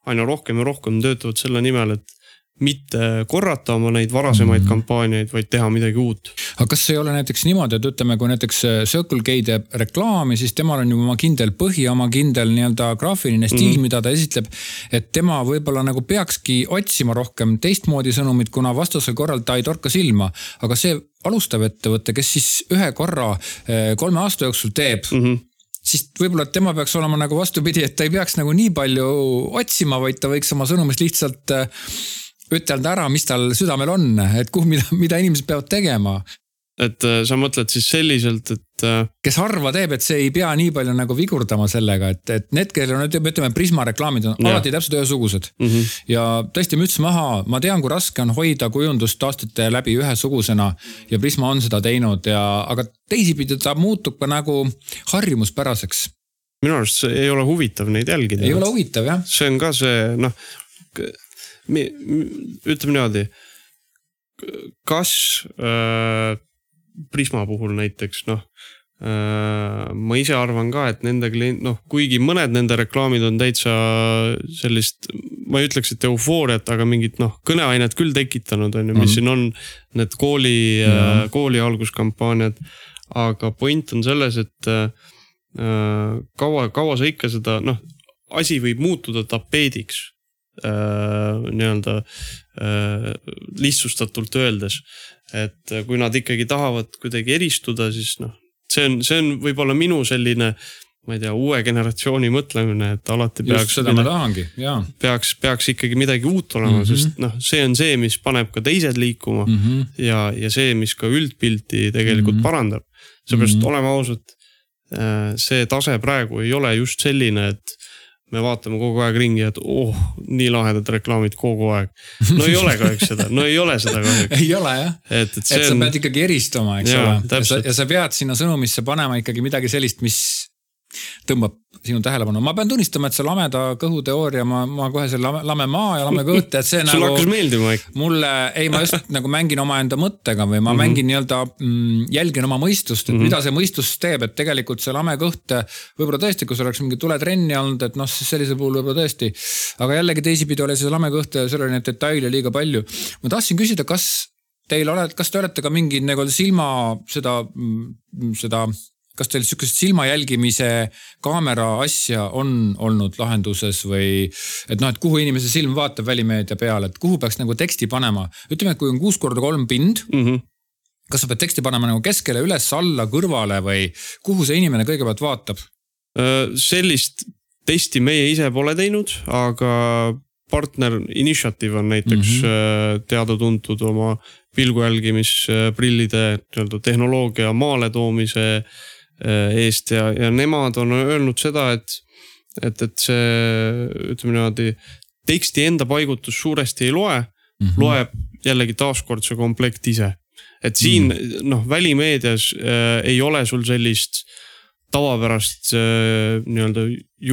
aina rohkem ja rohkem töötavad selle nimel, et mitte korrata oma neid varasemaid mm. kampaaniaid, vaid teha midagi uut. aga kas ei ole näiteks niimoodi, et ütleme, kui näiteks äh, Circle K teeb reklaami, siis temal on ju oma kindel põhi, oma kindel nii-öelda graafiline stiil mm., mida ta esitleb. et tema võib-olla nagu peakski otsima rohkem teistmoodi sõnumit, kuna vastasel korral ta ei torka silma. aga see alustav ettevõte, kes siis ühe korra äh, kolme aasta jooksul teeb mm. -hmm siis võib-olla tema peaks olema nagu vastupidi, et ta ei peaks nagu nii palju otsima, vaid ta võiks oma sõnumist lihtsalt äh, ütelda ära, mis tal südamel on, et kuhu, mida, mida inimesed peavad tegema. et äh, sa mõtled siis selliselt, et. Äh, kes harva teeb, et see ei pea nii palju nagu vigurdama sellega, et, et need, kellel on, ütleme, Prisma reklaamid on ja. alati täpselt ühesugused mm. -hmm. ja tõesti müts maha, ma tean, kui raske on hoida kujundust aastate läbi ühesugusena ja Prisma on seda teinud ja, aga teisipidi ta muutub ka nagu harjumuspäraseks minu arust see ei ole huvitav neid jälgida. ei ole huvitav jah. see on ka see noh ütleme niimoodi. kas äh, Prisma puhul näiteks noh ma ise arvan ka, et nende klient, noh, kuigi mõned nende reklaamid on täitsa sellist, ma ei ütleks, et eufooriat, aga mingit noh, kõneainet küll tekitanud on ju, mis mm -hmm. siin on. Need kooli mm, -hmm. kooli alguskampaaniad. aga point on selles, et kaua, kaua sa ikka seda noh, asi võib muutuda tapeediks äh, nii-öelda äh, lihtsustatult öeldes. et kui nad ikkagi tahavad kuidagi eristuda, siis noh, see on, see on võib-olla minu selline ma ei tea, uue generatsiooni mõtlemine, et alati peaks. just seda ma tahangi, jaa. peaks, peaks ikkagi midagi uut olema mm, -hmm. sest noh, see on see, mis paneb ka teised liikuma mm. -hmm. ja, ja see, mis ka üldpilti tegelikult mm -hmm. parandab. seepärast mm -hmm. oleme ausad, äh, see tase praegu ei ole just selline, et me vaatame kogu aeg ringi, et oh, nii lahedad reklaamid kogu aeg. no ei ole kahjuks seda, no ei ole seda kahjuks. ei ole jah, et, et, et sa on... pead ikkagi eristuma, eks ja, ole. ja sa, ja sa pead sinna sõnumisse panema ikkagi midagi sellist, mis tõmbab sinu tähelepanu, ma pean tunnistama, et see lameda kõhu teooria, ma, ma kohe selle lame, lame maa ja lame kõht, et see nagu. sulle hakkas meeldima ikka? mulle, ei, ma just nagu mängin omaenda mõttega või ma mm -hmm. mängin nii-öelda mm,, jälgin oma mõistust, et mm -hmm. mida see mõistus teeb, et tegelikult see lame kõht. võib-olla tõesti, kui sul oleks mingi tuletrenni olnud, et noh, siis sellisel puhul võib-olla tõesti. aga jällegi teisipidi oli see lame kõht ja seal oli neid detaile liiga palju. ma tahtsin küsida, kas teil oled, kas te olete ka mingi nagu silma seda, mm, seda kas teil sihukest silma jälgimise kaamera asja on olnud lahenduses või et noh, et kuhu inimese silm vaatab välimeedia peale, et kuhu peaks nagu teksti panema, ütleme, et kui on kuus korda kolm pind mm. -hmm kas sa pead teksti panema nagu keskele, üles-alla, kõrvale või kuhu see inimene kõigepealt vaatab? Sellist testi meie ise pole teinud, aga partner Initiative on näiteks mm -hmm. teada-tuntud oma pilgu jälgimisprillide nii-öelda tehnoloogia maale toomise Äh, eest ja, ja nemad on öelnud seda, et, et, et see ütleme niimoodi teksti enda paigutus suuresti ei loe mm, -hmm. loeb jällegi taaskord see komplekt ise. et siin mm -hmm. noh, välimeedias äh, ei ole sul sellist tavapärast äh, nii-öelda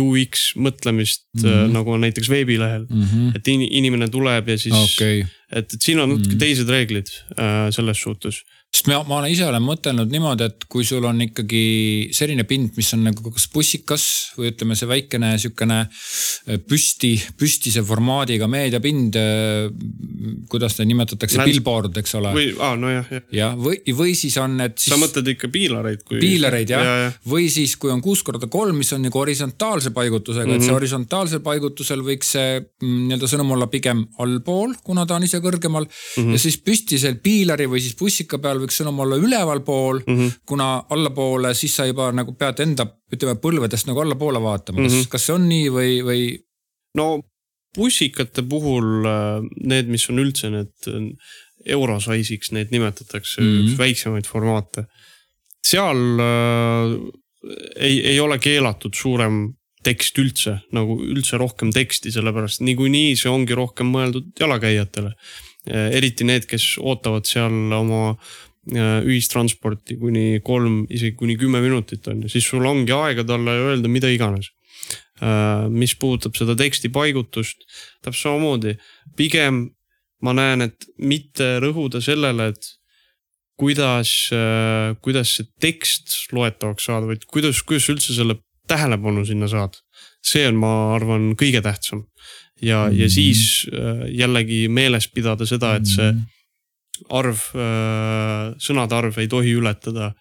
UX mõtlemist mm -hmm. nagu on näiteks veebilehel mm. -hmm. et in, inimene tuleb ja siis okay., et, et siin on natuke mm -hmm. teised reeglid äh, selles suhtes sest ma, ma olen ise olen mõtelnud niimoodi, et kui sul on ikkagi selline pind, mis on nagu kas bussikas või ütleme, see väikene sihukene äh, püsti, püstise formaadiga meediapind. Äh, kuidas neid nimetatakse, billboard, eks ole. või, aa nojah, jah. jah, või, või siis on need siis.... sa mõtled ikka piilareid kui. piilareid jah ja, ja., või siis, kui on kuus korda kolm, mis on nagu horisontaalse paigutusega mm, -hmm. et see mhm. horisontaalsel paigutusel võiks see mm, nii-öelda sõnum olla pigem allpool, kuna ta on ise kõrgemal mm. -hmm. ja siis püstisel piilari või siis bussika peal võiks sõnum olla ülevalpool mm, -hmm. kuna allapoole, siis sa juba nagu pead enda, ütleme põlvedest nagu allapoole vaatama, kas mm, -hmm. kas see on nii või, või? no bussikate puhul äh, need, mis on üldse need äh, eurosize'iks neid nimetatakse mm, -hmm. üks väiksemaid formaate. seal äh, ei, ei ole keelatud suurem tekst üldse, nagu üldse rohkem teksti, sellepärast niikuinii see ongi rohkem mõeldud jalakäijatele. Äh, eriti need, kes ootavad seal oma ühistransporti kuni kolm, isegi kuni kümme minutit on ju, siis sul ongi aega talle öelda mida iganes. Äh, mis puudutab seda teksti paigutust, täpselt samamoodi, pigem ma näen, et mitte rõhuda sellele, et kuidas, äh, kuidas see tekst loetavaks saada, vaid kuidas, kuidas üldse selle tähelepanu sinna saad. see on, ma arvan, kõige tähtsam ja mm, -hmm. ja mhm. siis jällegi meeles pidada seda, et see mm -hmm arv, äh, sõnade arv ei tohi ületada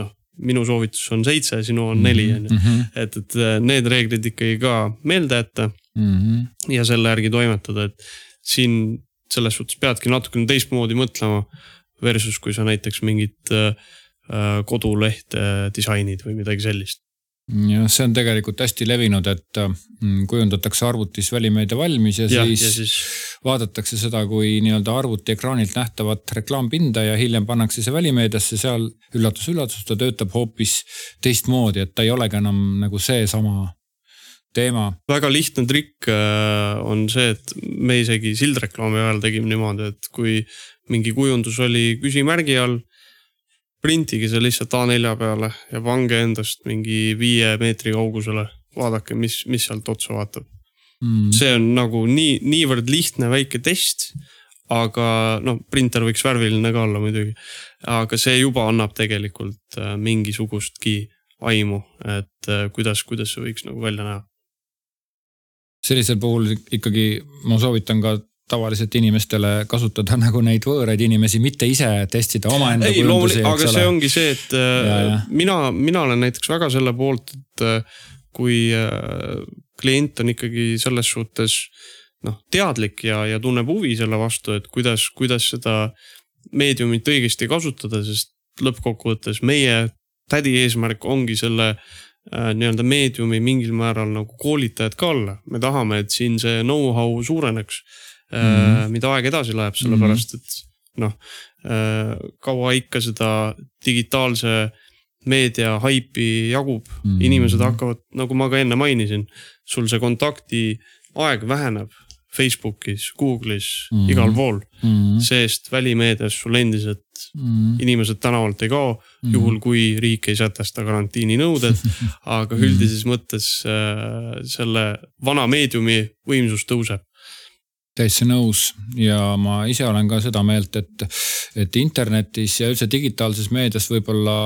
noh, minu soovitus on seitse, sinu on neli on ju. Mhm. et, et äh, need reeglid ikkagi ka meelde jätta mm. -hmm. ja selle järgi toimetada, et siin selles suhtes peadki natukene teistmoodi mõtlema. Versus kui sa näiteks mingit äh kodulehte disainid või midagi sellist jah, see on tegelikult hästi levinud, et mm, kujundatakse arvutis välimeedia valmis ja, ja siis, ja siis vaadatakse seda kui nii-öelda arvuti ekraanilt nähtavat reklaampinda ja hiljem pannakse see välimeediasse, seal üllatus-üllatus, ta töötab hoopis teistmoodi, et ta ei olegi enam nagu seesama teema. väga lihtne trikk äh, on see, et me isegi sildreklaami ajal tegime niimoodi, et kui mingi kujundus oli küsimärgi all printige see lihtsalt A4 peale ja pange endast mingi viie meetri kaugusele. vaadake, mis, mis sealt otsa vaatab mm.. see on nagu nii, niivõrd lihtne väike test. aga noh, printer võiks värviline ka olla muidugi. aga see juba annab tegelikult äh, mingisugustki aimu, et äh, kuidas, kuidas see võiks nagu välja näha. sellisel puhul ikkagi ma soovitan ka tavaliselt inimestele kasutada nagu neid võõraid inimesi, mitte ise testida omaenda kujundusi. aga see ongi see, et ja, ja. mina, mina olen näiteks väga selle poolt, et kui klient on ikkagi selles suhtes noh, teadlik ja, ja tunneb huvi selle vastu, et kuidas, kuidas seda meediumit õigesti kasutada, sest lõppkokkuvõttes meie tädi eesmärk ongi selle äh, nii-öelda meediumi mingil määral nagu koolitajad ka olla. me tahame, et siin see know-how suureneks mm, mida aeg edasi läheb, sellepärast et noh äh,, kaua ikka seda digitaalse meedia haipi jagub mm, inimesed hakkavad, nagu ma ka enne mainisin, sul see kontakti aeg väheneb Facebookis, Google'is mm, -hmm. igal pool mm. -hmm. see-eest välimeedias sul endiselt mm -hmm. inimesed tänavalt ei kao mm, -hmm. juhul kui riik ei sätesta karantiininõuded aga üldises mõttes äh, selle vana meediumi võimsus tõuseb täitsa nõus. Ja ma ise olen ka seda meelt, et, et internetis ja üldse digitaalses meedias võib-olla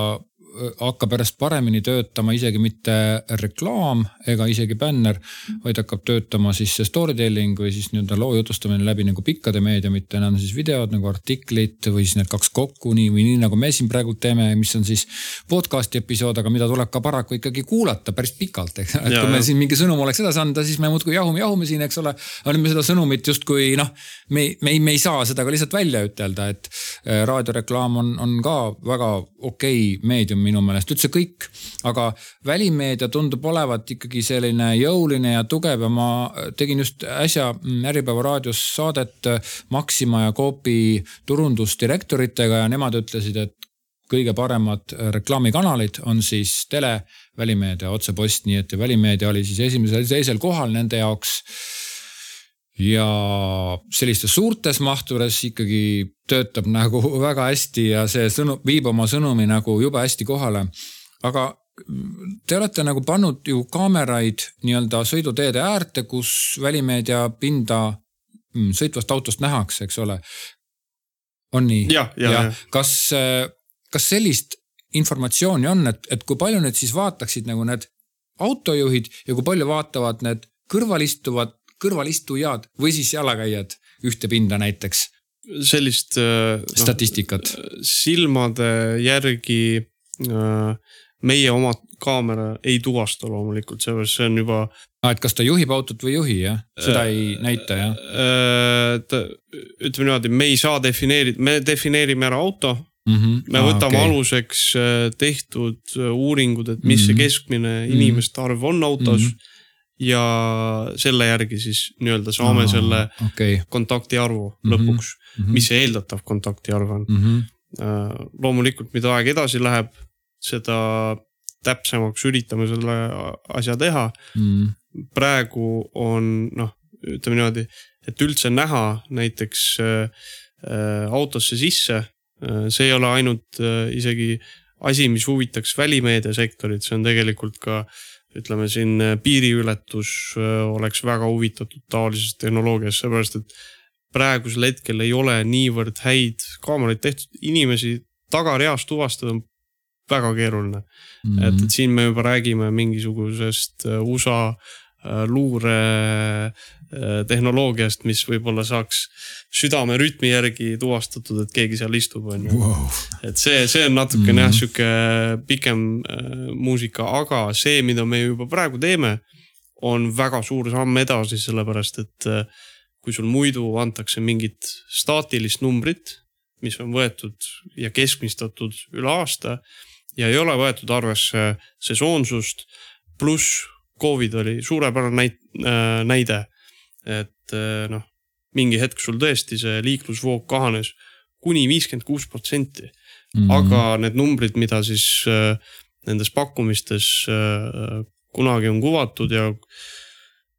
hakkab järjest paremini töötama isegi mitte reklaam ega isegi bänner, vaid hakkab töötama siis see story telling või siis nii-öelda loo jutustamine läbi nagu pikkade meediumite, on siis videod nagu artiklid või siis need kaks kokku nii või nii nagu me siin praegu teeme, mis on siis podcast'i episood, aga mida tuleb ka paraku ikkagi kuulata päris pikalt, eks. et ja, kui me siin mingi sõnum oleks edasi anda, siis me muudkui jahume, jahume siin, eks ole. aga nüüd me seda sõnumit justkui noh, me, me, me ei saa seda ka lihtsalt välja ütelda, et äh, raadioreklaam on, on ka väga okei okay meedium minu meelest, üldse kõik. aga välimeedia tundub olevat ikkagi selline jõuline ja tugev ja ma tegin just äsja Äripäeva raadios saadet Maxima ja Coopi turundusdirektoritega ja nemad ütlesid, et kõige paremad reklaamikanalid on siis tele, välimeedia, otsepost, nii et välimeedia oli siis esimesel, teisel kohal nende jaoks ja sellistes suurtes mahtudes ikkagi töötab nagu väga hästi ja see sõnum, viib oma sõnumi nagu jube hästi kohale. aga te olete nagu pannud ju kaameraid nii-öelda sõiduteede äärde, kus välimeedia pinda mm, sõitvast autost nähakse, eks ole. on nii? ja, ja, ja. kas, kas sellist informatsiooni on, et, et kui palju nüüd siis vaataksid nagu need autojuhid ja kui palju vaatavad need kõrval istuvad kõrvalistujad või siis jalakäijad ühte pinda näiteks? sellist äh, no, statistikat. silmade järgi äh, meie oma kaamera ei tuvasta loomulikult, seepärast see on juba. Ah, et kas ta juhib autot või ei juhi jah, seda äh, ei näita jah äh,? ütleme niimoodi, me ei saa defineerida, me defineerime ära auto mm. -hmm. me ah, võtame okay. aluseks tehtud uuringud, et mis mm -hmm. see mhm. keskmine mhm. inimeste arv on autos mm. -hmm ja selle järgi siis nii-öelda saame Aa, selle okay. kontakti arvu mm -hmm. lõpuks mm, -hmm. mis see eeldatav kontakti arv on mm. -hmm. loomulikult, mida aeg edasi läheb, seda täpsemaks üritame selle asja teha mm. -hmm. praegu on noh, ütleme niimoodi, et üldse näha näiteks äh, äh, autosse sisse äh,. see ei ole ainult äh, isegi asi, mis huvitaks välimeediasektorit, see on tegelikult ka äh, ütleme siin äh, piiriületus äh, oleks väga huvitatud taolisest tehnoloogiast, sellepärast et praegusel hetkel ei ole niivõrd häid kaameraid tehtud, inimesi tagareas tuvastada on väga keeruline mm. -hmm. et, et siin me juba räägime mingisugusest äh, USA luure tehnoloogiast, mis võib-olla saaks südame rütmi järgi tuvastatud, et keegi seal istub, on ju et see, see on natukene mm -hmm. jah, sihuke pikem äh, muusika, aga see, mida me juba praegu teeme, on väga suur samm edasi, sellepärast et äh, kui sul muidu antakse mingit staatilist numbrit, mis on võetud ja keskmistatud üle aasta ja ei ole võetud arvesse sesoonsust, pluss Covid oli suurepärane näit, äh, näide et eh, noh, mingi hetk sul tõesti see liiklusvoog kahanes kuni viiskümmend kuus protsenti. Mhm. aga need numbrid, mida siis äh, nendes pakkumistes äh, kunagi on kuvatud ja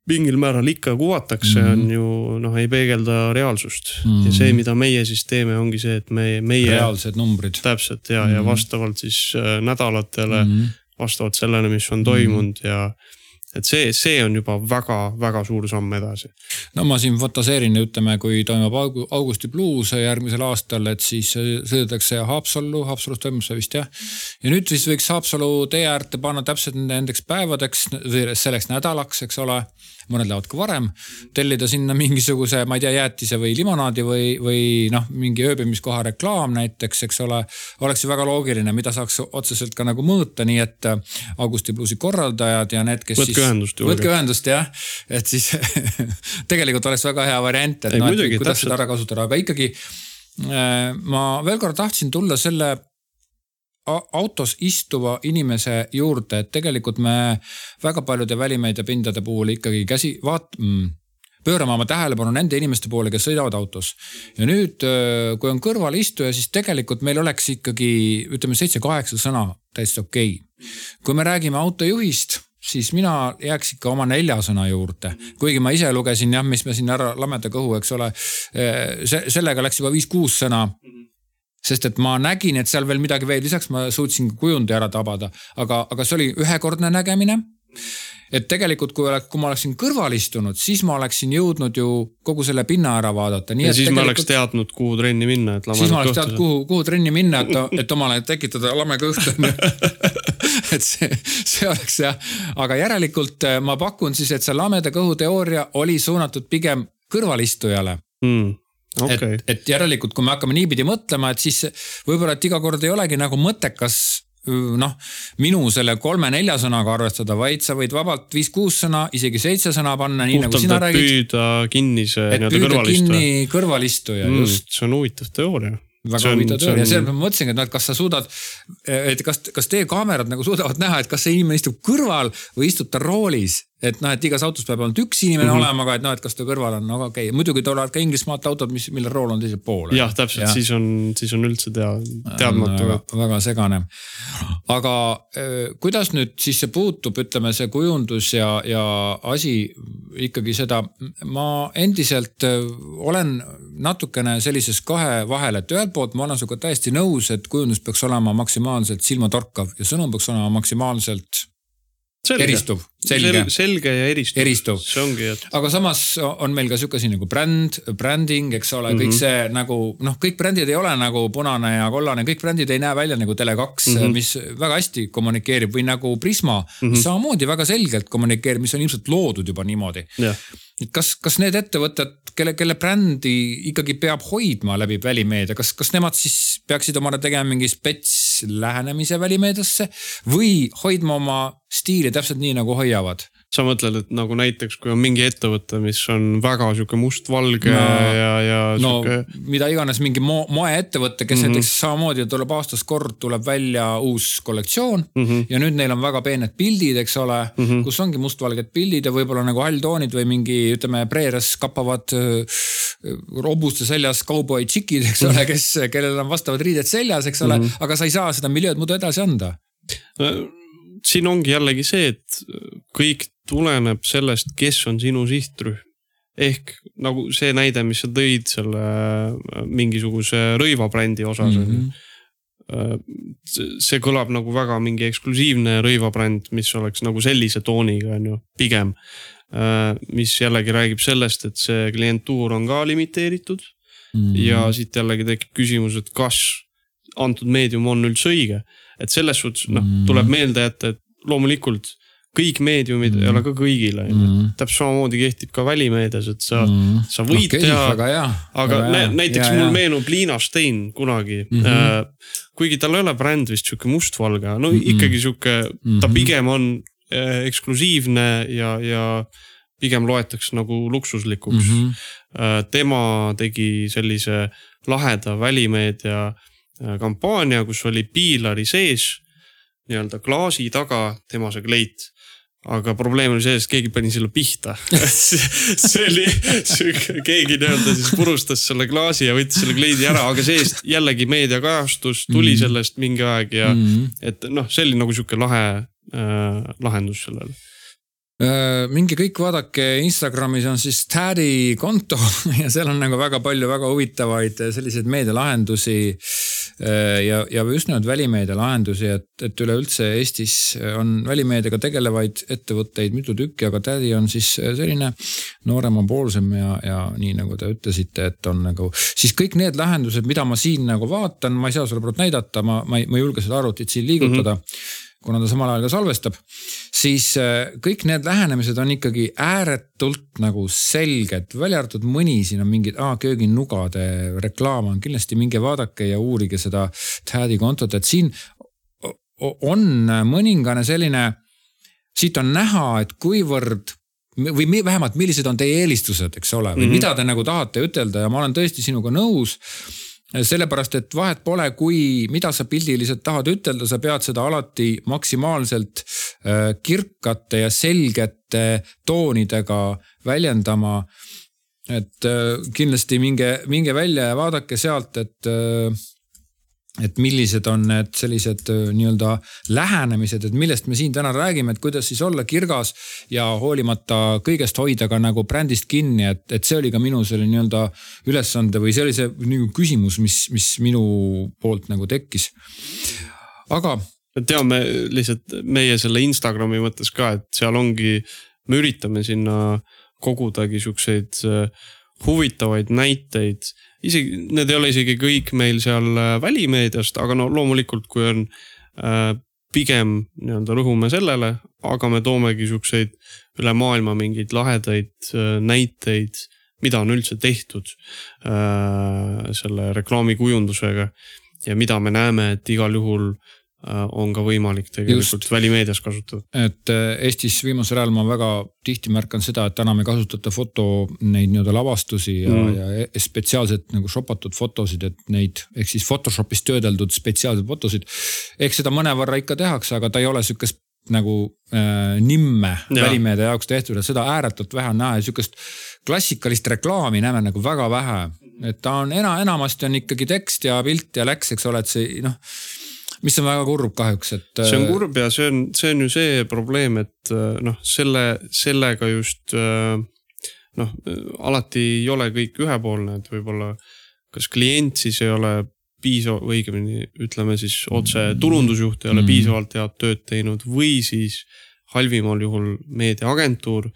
mingil määral ikka kuvatakse mm, -hmm. on ju noh, ei peegelda reaalsust mm. -hmm. ja see, mida meie siis teeme, ongi see, et me, meie. reaalsed numbrid. täpselt ja mm, -hmm. ja mhm. vastavalt siis nädalatele mm, -hmm. vastavalt sellele, mis on toimunud mm -hmm. ja et see, see on juba väga-väga suur samm edasi. no ma siin fantaseerin, ütleme, kui toimub Augusti bluus järgmisel aastal, et siis sõidetakse Haapsallu, Haapsalus toimub see vist jah. ja nüüd siis võiks Haapsalu tee äärde panna täpselt nendeks päevadeks, selleks nädalaks, eks ole mõned lähevad ka varem, tellida sinna mingisuguse, ma ei tea, jäätise või limonaadi või, või noh, mingi ööbimiskoha reklaam näiteks, eks ole. oleks ju väga loogiline, mida saaks otseselt ka nagu mõõta, nii et Augusti bluusi korraldajad ja need, kes võtke ühendust. võtke ühendust jah, et siis tegelikult oleks väga hea variant, et ei, noh, et kuidas seda ära kasutada, aga ikkagi äh, ma veel kord tahtsin tulla selle autos istuva inimese juurde, et tegelikult me väga paljude välimeediapindade puhul ikkagi käsi vaat- mm, pöörame oma tähelepanu nende inimeste poole, kes sõidavad autos. ja nüüd, kui on kõrvalistuja, siis tegelikult meil oleks ikkagi ütleme seitse-kaheksa sõna täiesti okei okay.. kui me räägime autojuhist, siis mina jääks ikka oma nelja sõna juurde. kuigi ma ise lugesin jah, mis me siin ära lameda kõhu, eks ole. see, sellega läks juba viis-kuus sõna sest et ma nägin, et seal veel midagi veel, lisaks ma suutsin kujundi ära tabada, aga, aga see oli ühekordne nägemine. et tegelikult, kui oleks, kui ma oleksin kõrval istunud, siis ma oleksin jõudnud ju kogu selle pinna ära vaadata. ja siis me oleks teadnud, kuhu trenni minna, et siis ma oleks teadnud, kuhu, kuhu trenni minna, et, et omale tekitada lame kõht on ju et see, see oleks jah, aga järelikult eh, ma pakun siis, et see lameda kõhu teooria oli suunatud pigem kõrvalistujale. Mm okay.. et, et järelikult, kui me hakkame niipidi mõtlema, et siis võib-olla, et iga kord ei olegi nagu mõttekas noh, minu selle kolme-nelja sõnaga arvestada, vaid sa võid vabalt viis-kuus sõna, isegi seitse sõna panna, nii nagu sina räägid. püüda kinni see nii-öelda kõrvalistuja. kõrvalistuja mm,, just. see on huvitav teooria väga huvitav töö on... ja sellepärast ma mõtlesingi, et noh, et kas sa suudad, et kas, kas teie kaamerad nagu suudavad näha, et kas see inimene istub kõrval või istub ta roolis et noh, et igas autos peab ainult üks inimene mm -hmm. olema, aga et noh, et kas ta kõrval on, no okei okay., muidugi tulevad ka Inglismaalt autod, mis, mille rool on teisel pool. jah, täpselt ja., siis on, siis on üldse tea, teadmatu. Väga, väga segane. aga kuidas nüüd siis see puutub, ütleme, see kujundus ja, ja asi ikkagi seda, ma endiselt olen natukene sellises kahe vahel, et ühelt poolt ma olen sinuga täiesti nõus, et kujundus peaks olema maksimaalselt silmatorkav ja sõnum peaks olema maksimaalselt selge. eristuv, selge. selge ja eristuv, eristuv., see ongi, et. aga samas on meil ka sihuke asi nagu bränd, branding, eks ole mm, -hmm. kõik mhm. see nagu noh, kõik brändid ei ole nagu punane ja kollane, kõik brändid ei näe välja nagu Tele2 mm, -hmm. mis väga hästi kommunikeerib või nagu Prisma mm, -hmm. mis samamoodi väga selgelt kommunikeerib, mis on ilmselt loodud juba niimoodi yeah et kas, kas need ettevõtted, kelle, kelle brändi ikkagi peab hoidma läbi välimeedia, kas, kas nemad siis peaksid omale tegema mingi spets lähenemise välimeediasse või hoidma oma stiili täpselt nii, nagu hoiavad? sa mõtled, et nagu näiteks, kui on mingi ettevõte, mis on väga sihuke mustvalge no, ja, ja no, sihuke. mida iganes mingi mo moeettevõte, kes mm -hmm. näiteks samamoodi tuleb aastas kord, tuleb välja uus kollektsioon mm. -hmm. ja nüüd neil on väga peened pildid, eks ole mm, -hmm. kus ongi mustvalged pildid ja võib-olla nagu halltoonid või mingi, ütleme, preerias kapavad robuste seljas kauboi tšikid, eks ole, kes, kellel on vastavad riided seljas, eks ole mm, -hmm. aga sa ei saa seda miljööd muidu edasi anda siin ongi jällegi see, et kõik tuleneb sellest, kes on sinu sihtrühm. ehk nagu see näide, mis sa tõid selle äh, mingisuguse rõivabrändi osas on ju. Äh, see kõlab nagu väga mingi eksklusiivne rõivabränd, mis oleks nagu sellise tooniga, on ju, pigem. Äh, mis jällegi räägib sellest, et see klientuur on ka limiteeritud mm. -hmm. ja siit jällegi tekib küsimus, et kas antud meedium on üldse õige. et selles suhtes noh, tuleb mhm. meelde jätta, et loomulikult kõik meediumid mm. ei ole ka kõigile. Mm. täpselt samamoodi kehtib ka välimeedias, et sa mm., sa võid okay, teha. aga nä näiteks ja, mul ja. meenub Liina Stein kunagi mm. -hmm. Äh, kuigi tal ei ole bränd vist sihuke mustvalge, no mm -hmm. ikkagi sihuke -hmm. ta mhm. pigem on äh, eksklusiivne ja, ja pigem loetakse nagu luksuslikuks mm. -hmm. Äh, tema tegi sellise laheda välimeedia äh, kampaania, kus oli piilari sees nii-öelda klaasi taga tema see kleit aga probleem oli selles, et keegi pani selle pihta see oli keegi nii-öelda siis purustas selle klaasi ja võttis selle kleidi ära, aga see-eest jällegi meediakajastus tuli mm. sellest mingi aeg ja mm. et noh, see oli nagu sihuke lahe äh, lahendus sellele äh, minge kõik vaadake, Instagramis on siis Tädi konto ja seal on nagu väga palju väga huvitavaid selliseid meedialahendusi ja, ja just nimelt välimeedia lahendusi, et, et üleüldse Eestis on välimeediaga tegelevaid ettevõtteid mitu tükki, aga Tädi on siis selline nooremapoolsem ja, ja nii nagu te ütlesite, et on nagu siis kõik need lahendused, mida ma siin nagu vaatan, ma ei saa sulle praegu näidata, ma, ma ei, ma ei julge seda arvutit siin liigutada mm. -hmm kuna ta samal ajal ka salvestab, siis äh, kõik need lähenemised on ikkagi ääretult nagu selged, välja arvatud mõni, siin on mingid ah, kööginnugade reklaam on, kindlasti minge vaadake ja uurige seda Tad'i kontot, et siin on mõningane selline, siit on näha, et kuivõrd või vähemalt, millised on teie eelistused, eks ole, või mm -hmm. mida te nagu tahate ütelda ja ma olen tõesti sinuga nõus sellepärast, et vahet pole, kui, mida sa pildiliselt tahad ütelda, sa pead seda alati maksimaalselt äh, kirkate ja selgete toonidega väljendama. et äh, kindlasti minge, minge välja ja vaadake sealt, et äh, et millised on need sellised nii-öelda lähenemised, et millest me siin täna räägime, et kuidas siis olla kirgas ja hoolimata kõigest hoida ka nagu brändist kinni, et, et see oli ka minu selle nii-öelda ülesande või see oli see nagu küsimus, mis, mis minu poolt nagu tekkis. aga. teame lihtsalt meie selle Instagrami mõttes ka, et seal ongi, me üritame sinna kogudagi siukseid huvitavaid näiteid isegi, need ei ole isegi kõik meil seal äh, välimeediast, aga no loomulikult, kui on äh, pigem nii-öelda rõhume sellele, aga me toomegi siukseid üle maailma mingeid lahedaid äh, näiteid, mida on üldse tehtud äh, selle reklaamikujundusega. ja mida me näeme, et igal juhul on ka võimalik tegelikult Just. välimeedias kasutada. et äh, Eestis viimasel ajal ma väga tihti märkan seda, et enam ei kasutata foto neid nii-öelda lavastusi ja mm., ja e-, spetsiaalselt nagu shopatud fotosid, et neid ehk siis Photoshopis töödeldud spetsiaalseid fotosid. ehk seda mõnevõrra ikka tehakse, aga ta ei ole sihukest nagu äh, nimme ja. välimeedia jaoks tehtud, et seda ääretult vähe on näha ja sihukest klassikalist reklaami näeme nagu väga vähe. et ta on ena, enamasti on ikkagi tekst ja pilt ja läks, eks ole, et see noh mis on väga kurb kahjuks, et. see on äh, kurb ja see on, see on ju see probleem, et äh, noh, selle, sellega just äh, noh, alati ei ole kõik ühepoolne, et võib-olla kas klient siis ei ole piisav, õigemini ütleme siis otse turundusjuht ei ole mm. piisavalt head tööd teinud või siis halvimal juhul meediaagentuur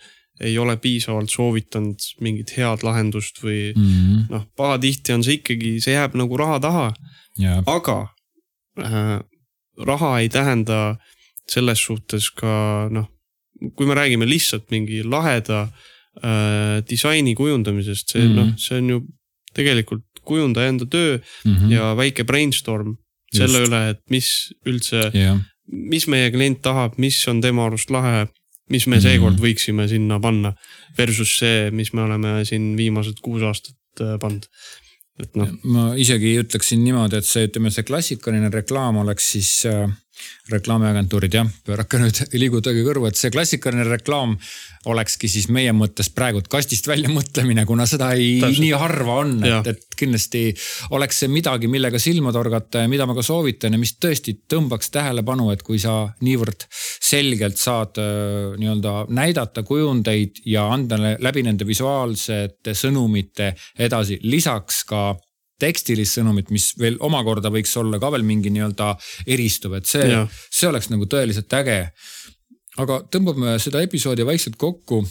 ei ole piisavalt soovitanud mingit head lahendust või mm -hmm. noh, pahatihti on see ikkagi, see jääb nagu raha taha aga raha ei tähenda selles suhtes ka noh, kui me räägime lihtsalt mingi laheda äh, disaini kujundamisest, see mm -hmm. noh, see on ju tegelikult kujundaja enda töö mm -hmm. ja väike brainstorm selle Just. üle, et mis üldse yeah., mis meie klient tahab, mis on tema arust lahe, mis me seekord mm -hmm. võiksime sinna panna. Versus see, mis me oleme siin viimased kuus aastat äh, pannud et noh. ma isegi ütleksin niimoodi, et see, ütleme, see klassikaline reklaam oleks siis äh, reklaamiagentuurid jah, pöörake nüüd, liigutage kõrvu, et see klassikaline reklaam olekski siis meie mõttes praegult kastist välja mõtlemine, kuna seda ei, nii harva on, et, et kindlasti oleks see midagi, millega silma torgata ja mida ma ka soovitan ja mis tõesti tõmbaks tähelepanu, et kui sa niivõrd selgelt saad äh, nii-öelda näidata kujundeid ja anda läbi nende visuaalsete sõnumite edasi, lisaks ka tekstilist sõnumit, mis veel omakorda võiks olla ka veel mingi nii-öelda eristuv, et see, see oleks nagu tõeliselt äge. aga tõmbame seda episoodi vaikselt kokku.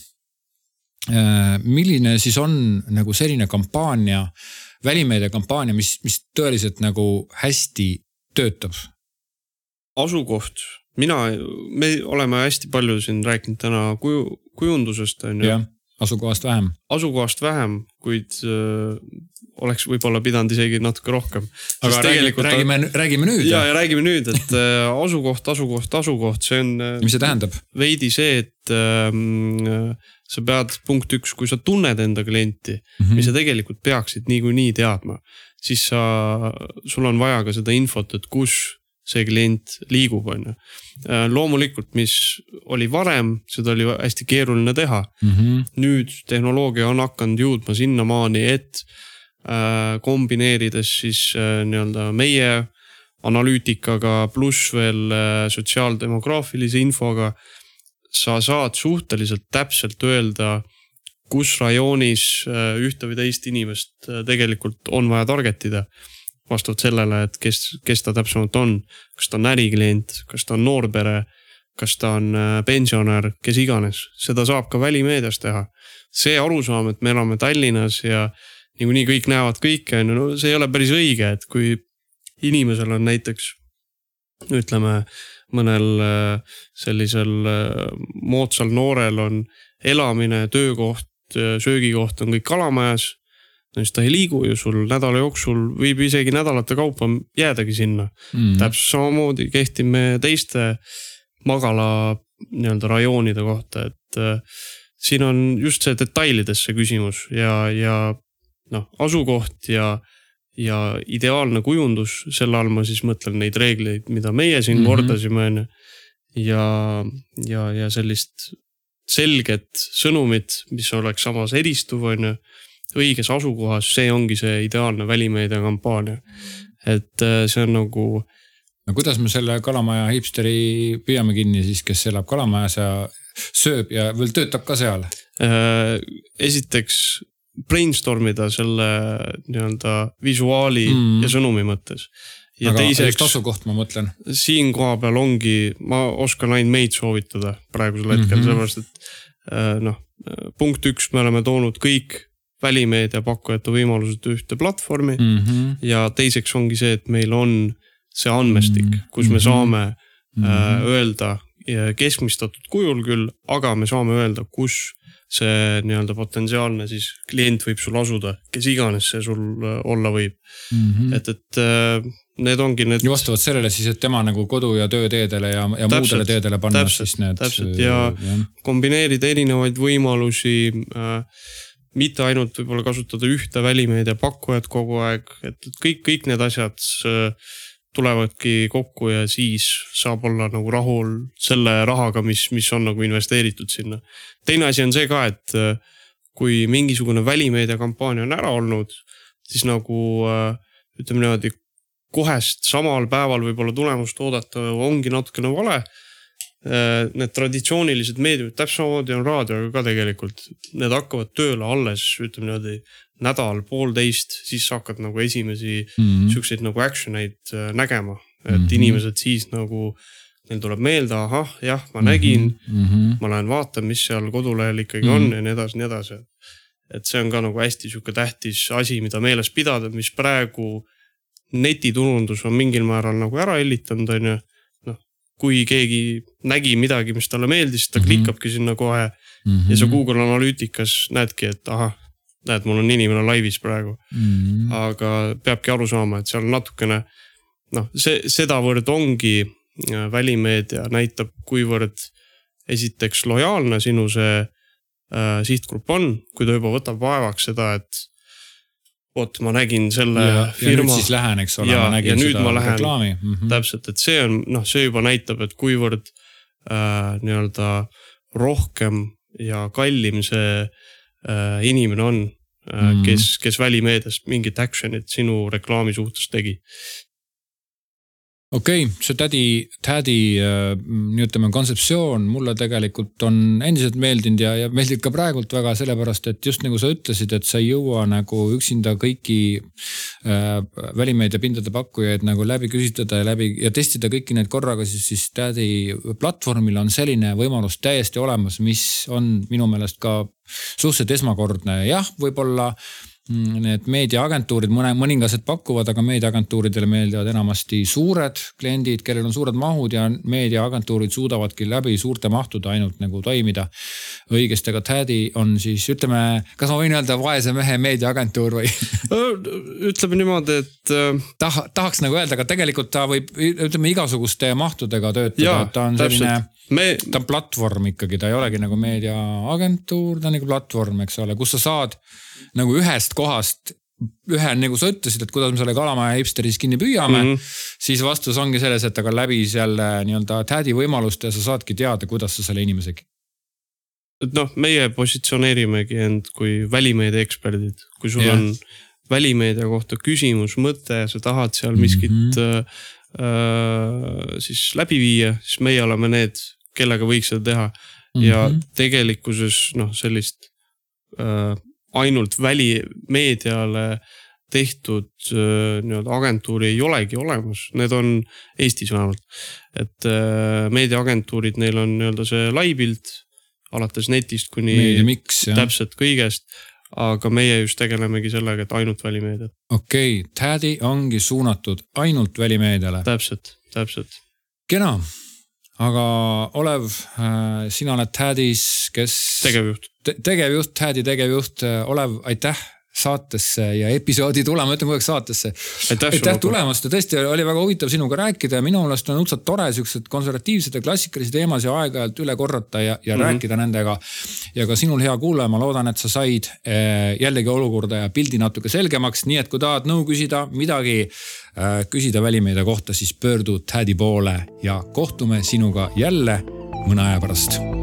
Äh, milline siis on nagu selline kampaania, välimeedia kampaania, mis, mis tõeliselt nagu hästi töötab? asukoht, mina, me oleme hästi palju siin rääkinud täna kuju, kujundusest on ju asukohast vähem. asukohast vähem, kuid äh, oleks võib-olla pidanud isegi natuke rohkem. aga räägime, räägime, räägime nüüd. ja, ja räägime nüüd, et äh, asukoht, asukoht, asukoht, see on. Äh, mis see tähendab? veidi see, et äh, sa pead, punkt üks, kui sa tunned enda klienti mm, -hmm. mis sa tegelikult peaksid niikuinii teadma, siis sa, sul on vaja ka seda infot, et kus see klient liigub, on ju. Äh, loomulikult, mis oli varem, seda oli hästi keeruline teha mm. -hmm. nüüd tehnoloogia on hakanud jõudma sinnamaani, et äh, kombineerides siis äh, nii-öelda meie analüütikaga pluss veel äh, sotsiaaldemograafilise infoga. sa saad suhteliselt täpselt öelda, kus rajoonis äh, ühte või teist inimest äh, tegelikult on vaja target ida vastavalt sellele, et kes, kes ta täpsemalt on. kas ta on äriklient, kas ta on noorpere, kas ta on äh, pensionär, kes iganes, seda saab ka välimeedias teha. see arusaam, et me elame Tallinnas ja niikuinii kõik näevad kõike, on ju, no see ei ole päris õige, et kui inimesel on näiteks ütleme, mõnel äh, sellisel äh, moodsal noorel on elamine, töökoht, söögikoht on kõik kalamajas siis ta ei liigu ju sul nädala jooksul, võib isegi nädalate kaupa jäädagi sinna mm.. täpselt samamoodi kehtib meie teiste magala nii-öelda rajoonide kohta, et äh, siin on just see detailidesse küsimus ja, ja noh, asukoht ja, ja ideaalne kujundus, selle all ma siis mõtlen neid reegleid, mida meie siin mm -hmm. kordasime, on ju. ja, ja, ja sellist selget sõnumit, mis oleks samas eristuv, on ju õiges asukohas, see ongi see ideaalne välimeediakampaania. et äh, see on nagu. no kuidas me selle kalamaja hipsteri püüame kinni siis, kes elab kalamajas ja sööb ja veel töötab ka seal? Äh, esiteks brainstorm ida selle nii-öelda visuaali mm. ja sõnumi mõttes. ja aga teiseks. asukoht, ma mõtlen. siin kohapeal ongi, ma oskan ainult meid soovitada praegusel hetkel mm, -hmm. sellepärast et äh, noh, punkt üks, me oleme toonud kõik välimeedia pakkujate võimalused ühte platvormi mm. -hmm. ja teiseks ongi see, et meil on see andmestik, mhm. kus me mhm. saame mm -hmm. äh, öelda keskmistatud kujul küll, aga me saame öelda, kus see nii-öelda potentsiaalne siis klient võib sul asuda, kes iganes see sul äh, olla võib mm. -hmm. et, et äh, need ongi need. ja vastavalt sellele siis, et tema nagu kodu ja tööteedele ja, ja täpselt, muudele teedele panna täpselt, siis need. täpselt ja, ja kombineerida erinevaid võimalusi äh, mitte ainult võib-olla kasutada ühte välimeedia pakkujat kogu aeg, et kõik, kõik need asjad äh, tulevadki kokku ja siis saab olla nagu rahul selle rahaga, mis, mis on nagu investeeritud sinna. teine asi on see ka, et äh, kui mingisugune välimeedia kampaania on ära olnud, siis nagu äh, ütleme niimoodi, kohest samal päeval võib-olla tulemust oodata ongi natukene vale Äh, need traditsioonilised meediumid, täpselt samamoodi on raadioga ka tegelikult, need hakkavad tööle alles, ütleme niimoodi nädal, poolteist, siis sa hakkad nagu esimesi mm -hmm. siukseid nagu action eid äh, nägema. et mm -hmm. inimesed siis nagu, neil tuleb meelde, ahah, jah, ma nägin mm, -hmm. ma lähen vaatan, mis seal kodulehel ikkagi mm -hmm. on ja nii edasi, nii edasi. et see on ka nagu hästi sihuke tähtis asi, mida meeles pidada, mis praegu netiturundus on mingil määral nagu ära hellitanud, on ju kui keegi nägi midagi, mis talle meeldis, ta mm -hmm. klikkabki sinna kohe mm. -hmm. ja sa Google Analyticas näedki, et ahah, näed, mul on inimene laivis praegu mm. -hmm. aga peabki aru saama, et seal natukene noh, see sedavõrd ongi äh, välimeedia näitab, kuivõrd esiteks lojaalne sinu see äh, sihtgrupp on, kui ta juba võtab vaevaks seda, et vot ma nägin selle ja, firma. ja nüüd siis lähen, eks ole, ma nägin seda lähen, reklaami mm. -hmm. täpselt, et see on noh, see juba näitab, et kuivõrd äh, nii-öelda rohkem ja kallim see äh, inimene on äh, mm, -hmm. kes, kes välimeedias mingit action'it sinu reklaami suhtes tegi okei okay,, see tädi, tädi äh, ütleme kontseptsioon mulle tegelikult on endiselt meeldinud ja, ja meeldib ka praegult väga sellepärast, et just nagu sa ütlesid, et sa ei jõua nagu üksinda kõiki äh, välimeediapindade pakkujaid nagu läbi küsitleda ja läbi ja testida kõiki neid korraga, siis, siis tädi platvormil on selline võimalus täiesti olemas, mis on minu meelest ka suhteliselt esmakordne, jah, võib-olla need meediaagentuurid, mõne, mõningased pakuvad, aga meediaagentuuridele meeldivad enamasti suured kliendid, kellel on suured mahud ja meediaagentuurid suudavadki läbi suurte mahtude ainult nagu toimida õigesti, aga Tädi on siis ütleme, kas ma võin öelda vaese mehe meediaagentuur või ütleme niimoodi, et äh, Tah,. tahaks nagu öelda, aga tegelikult ta võib, ütleme igasuguste mahtudega töötada, ta on selline me... ta on platvorm ikkagi, ta ei olegi nagu meediaagentuur, ta on nagu platvorm, eks ole, kus sa saad nagu ühest kohast ühe, nagu sa ütlesid, et kuidas me selle kalamaja hipsteri siis kinni püüame mm. -hmm. siis vastus ongi selles, et aga läbi selle nii-öelda tädi võimaluste sa saadki teada, kuidas sa selle inimesegi. et noh, meie positsioneerimegi end kui välimeedia eksperdid, kui sul yeah. on välimeedia kohta küsimus, mõte, sa tahad seal miskit mm -hmm. äh, siis läbi viia, siis meie oleme need, kellega võiks seda teha mm. -hmm. ja tegelikkuses noh, sellist äh, ainult välimeediale tehtud äh, nii-öelda agentuuri ei olegi olemas, need on Eestis vähemalt. et äh, meediaagentuurid, neil on nii-öelda see laipilt alates netist kuni. meediamix täpselt kõigest aga meie just tegelemegi sellega, et ainult välimeediat. okei okay,, Tädi ongi suunatud ainult välimeediale. täpselt, täpselt. kena, aga Olev äh,, sina oled Tädis, kes. tegevjuht te. tegevjuht, Tädi tegevjuht, Olev, aitäh saatesse ja episoodi tulema, ütleme kogu aeg saatesse. aitäh tulemast ja tõesti oli väga huvitav sinuga rääkida ja minu meelest on õudselt tore siuksed konservatiivsed ja klassikalisi teemasid aeg-ajalt üle korrata ja, ja mm -hmm. rääkida nendega. ja ka sinul, hea kuulaja, ma loodan, et sa said eh, jällegi olukorda ja pildi natuke selgemaks, nii et kui tahad nõu küsida, midagi eh, küsida välimeedia kohta, siis pöördu Tädi poole ja kohtume sinuga jälle mõne aja pärast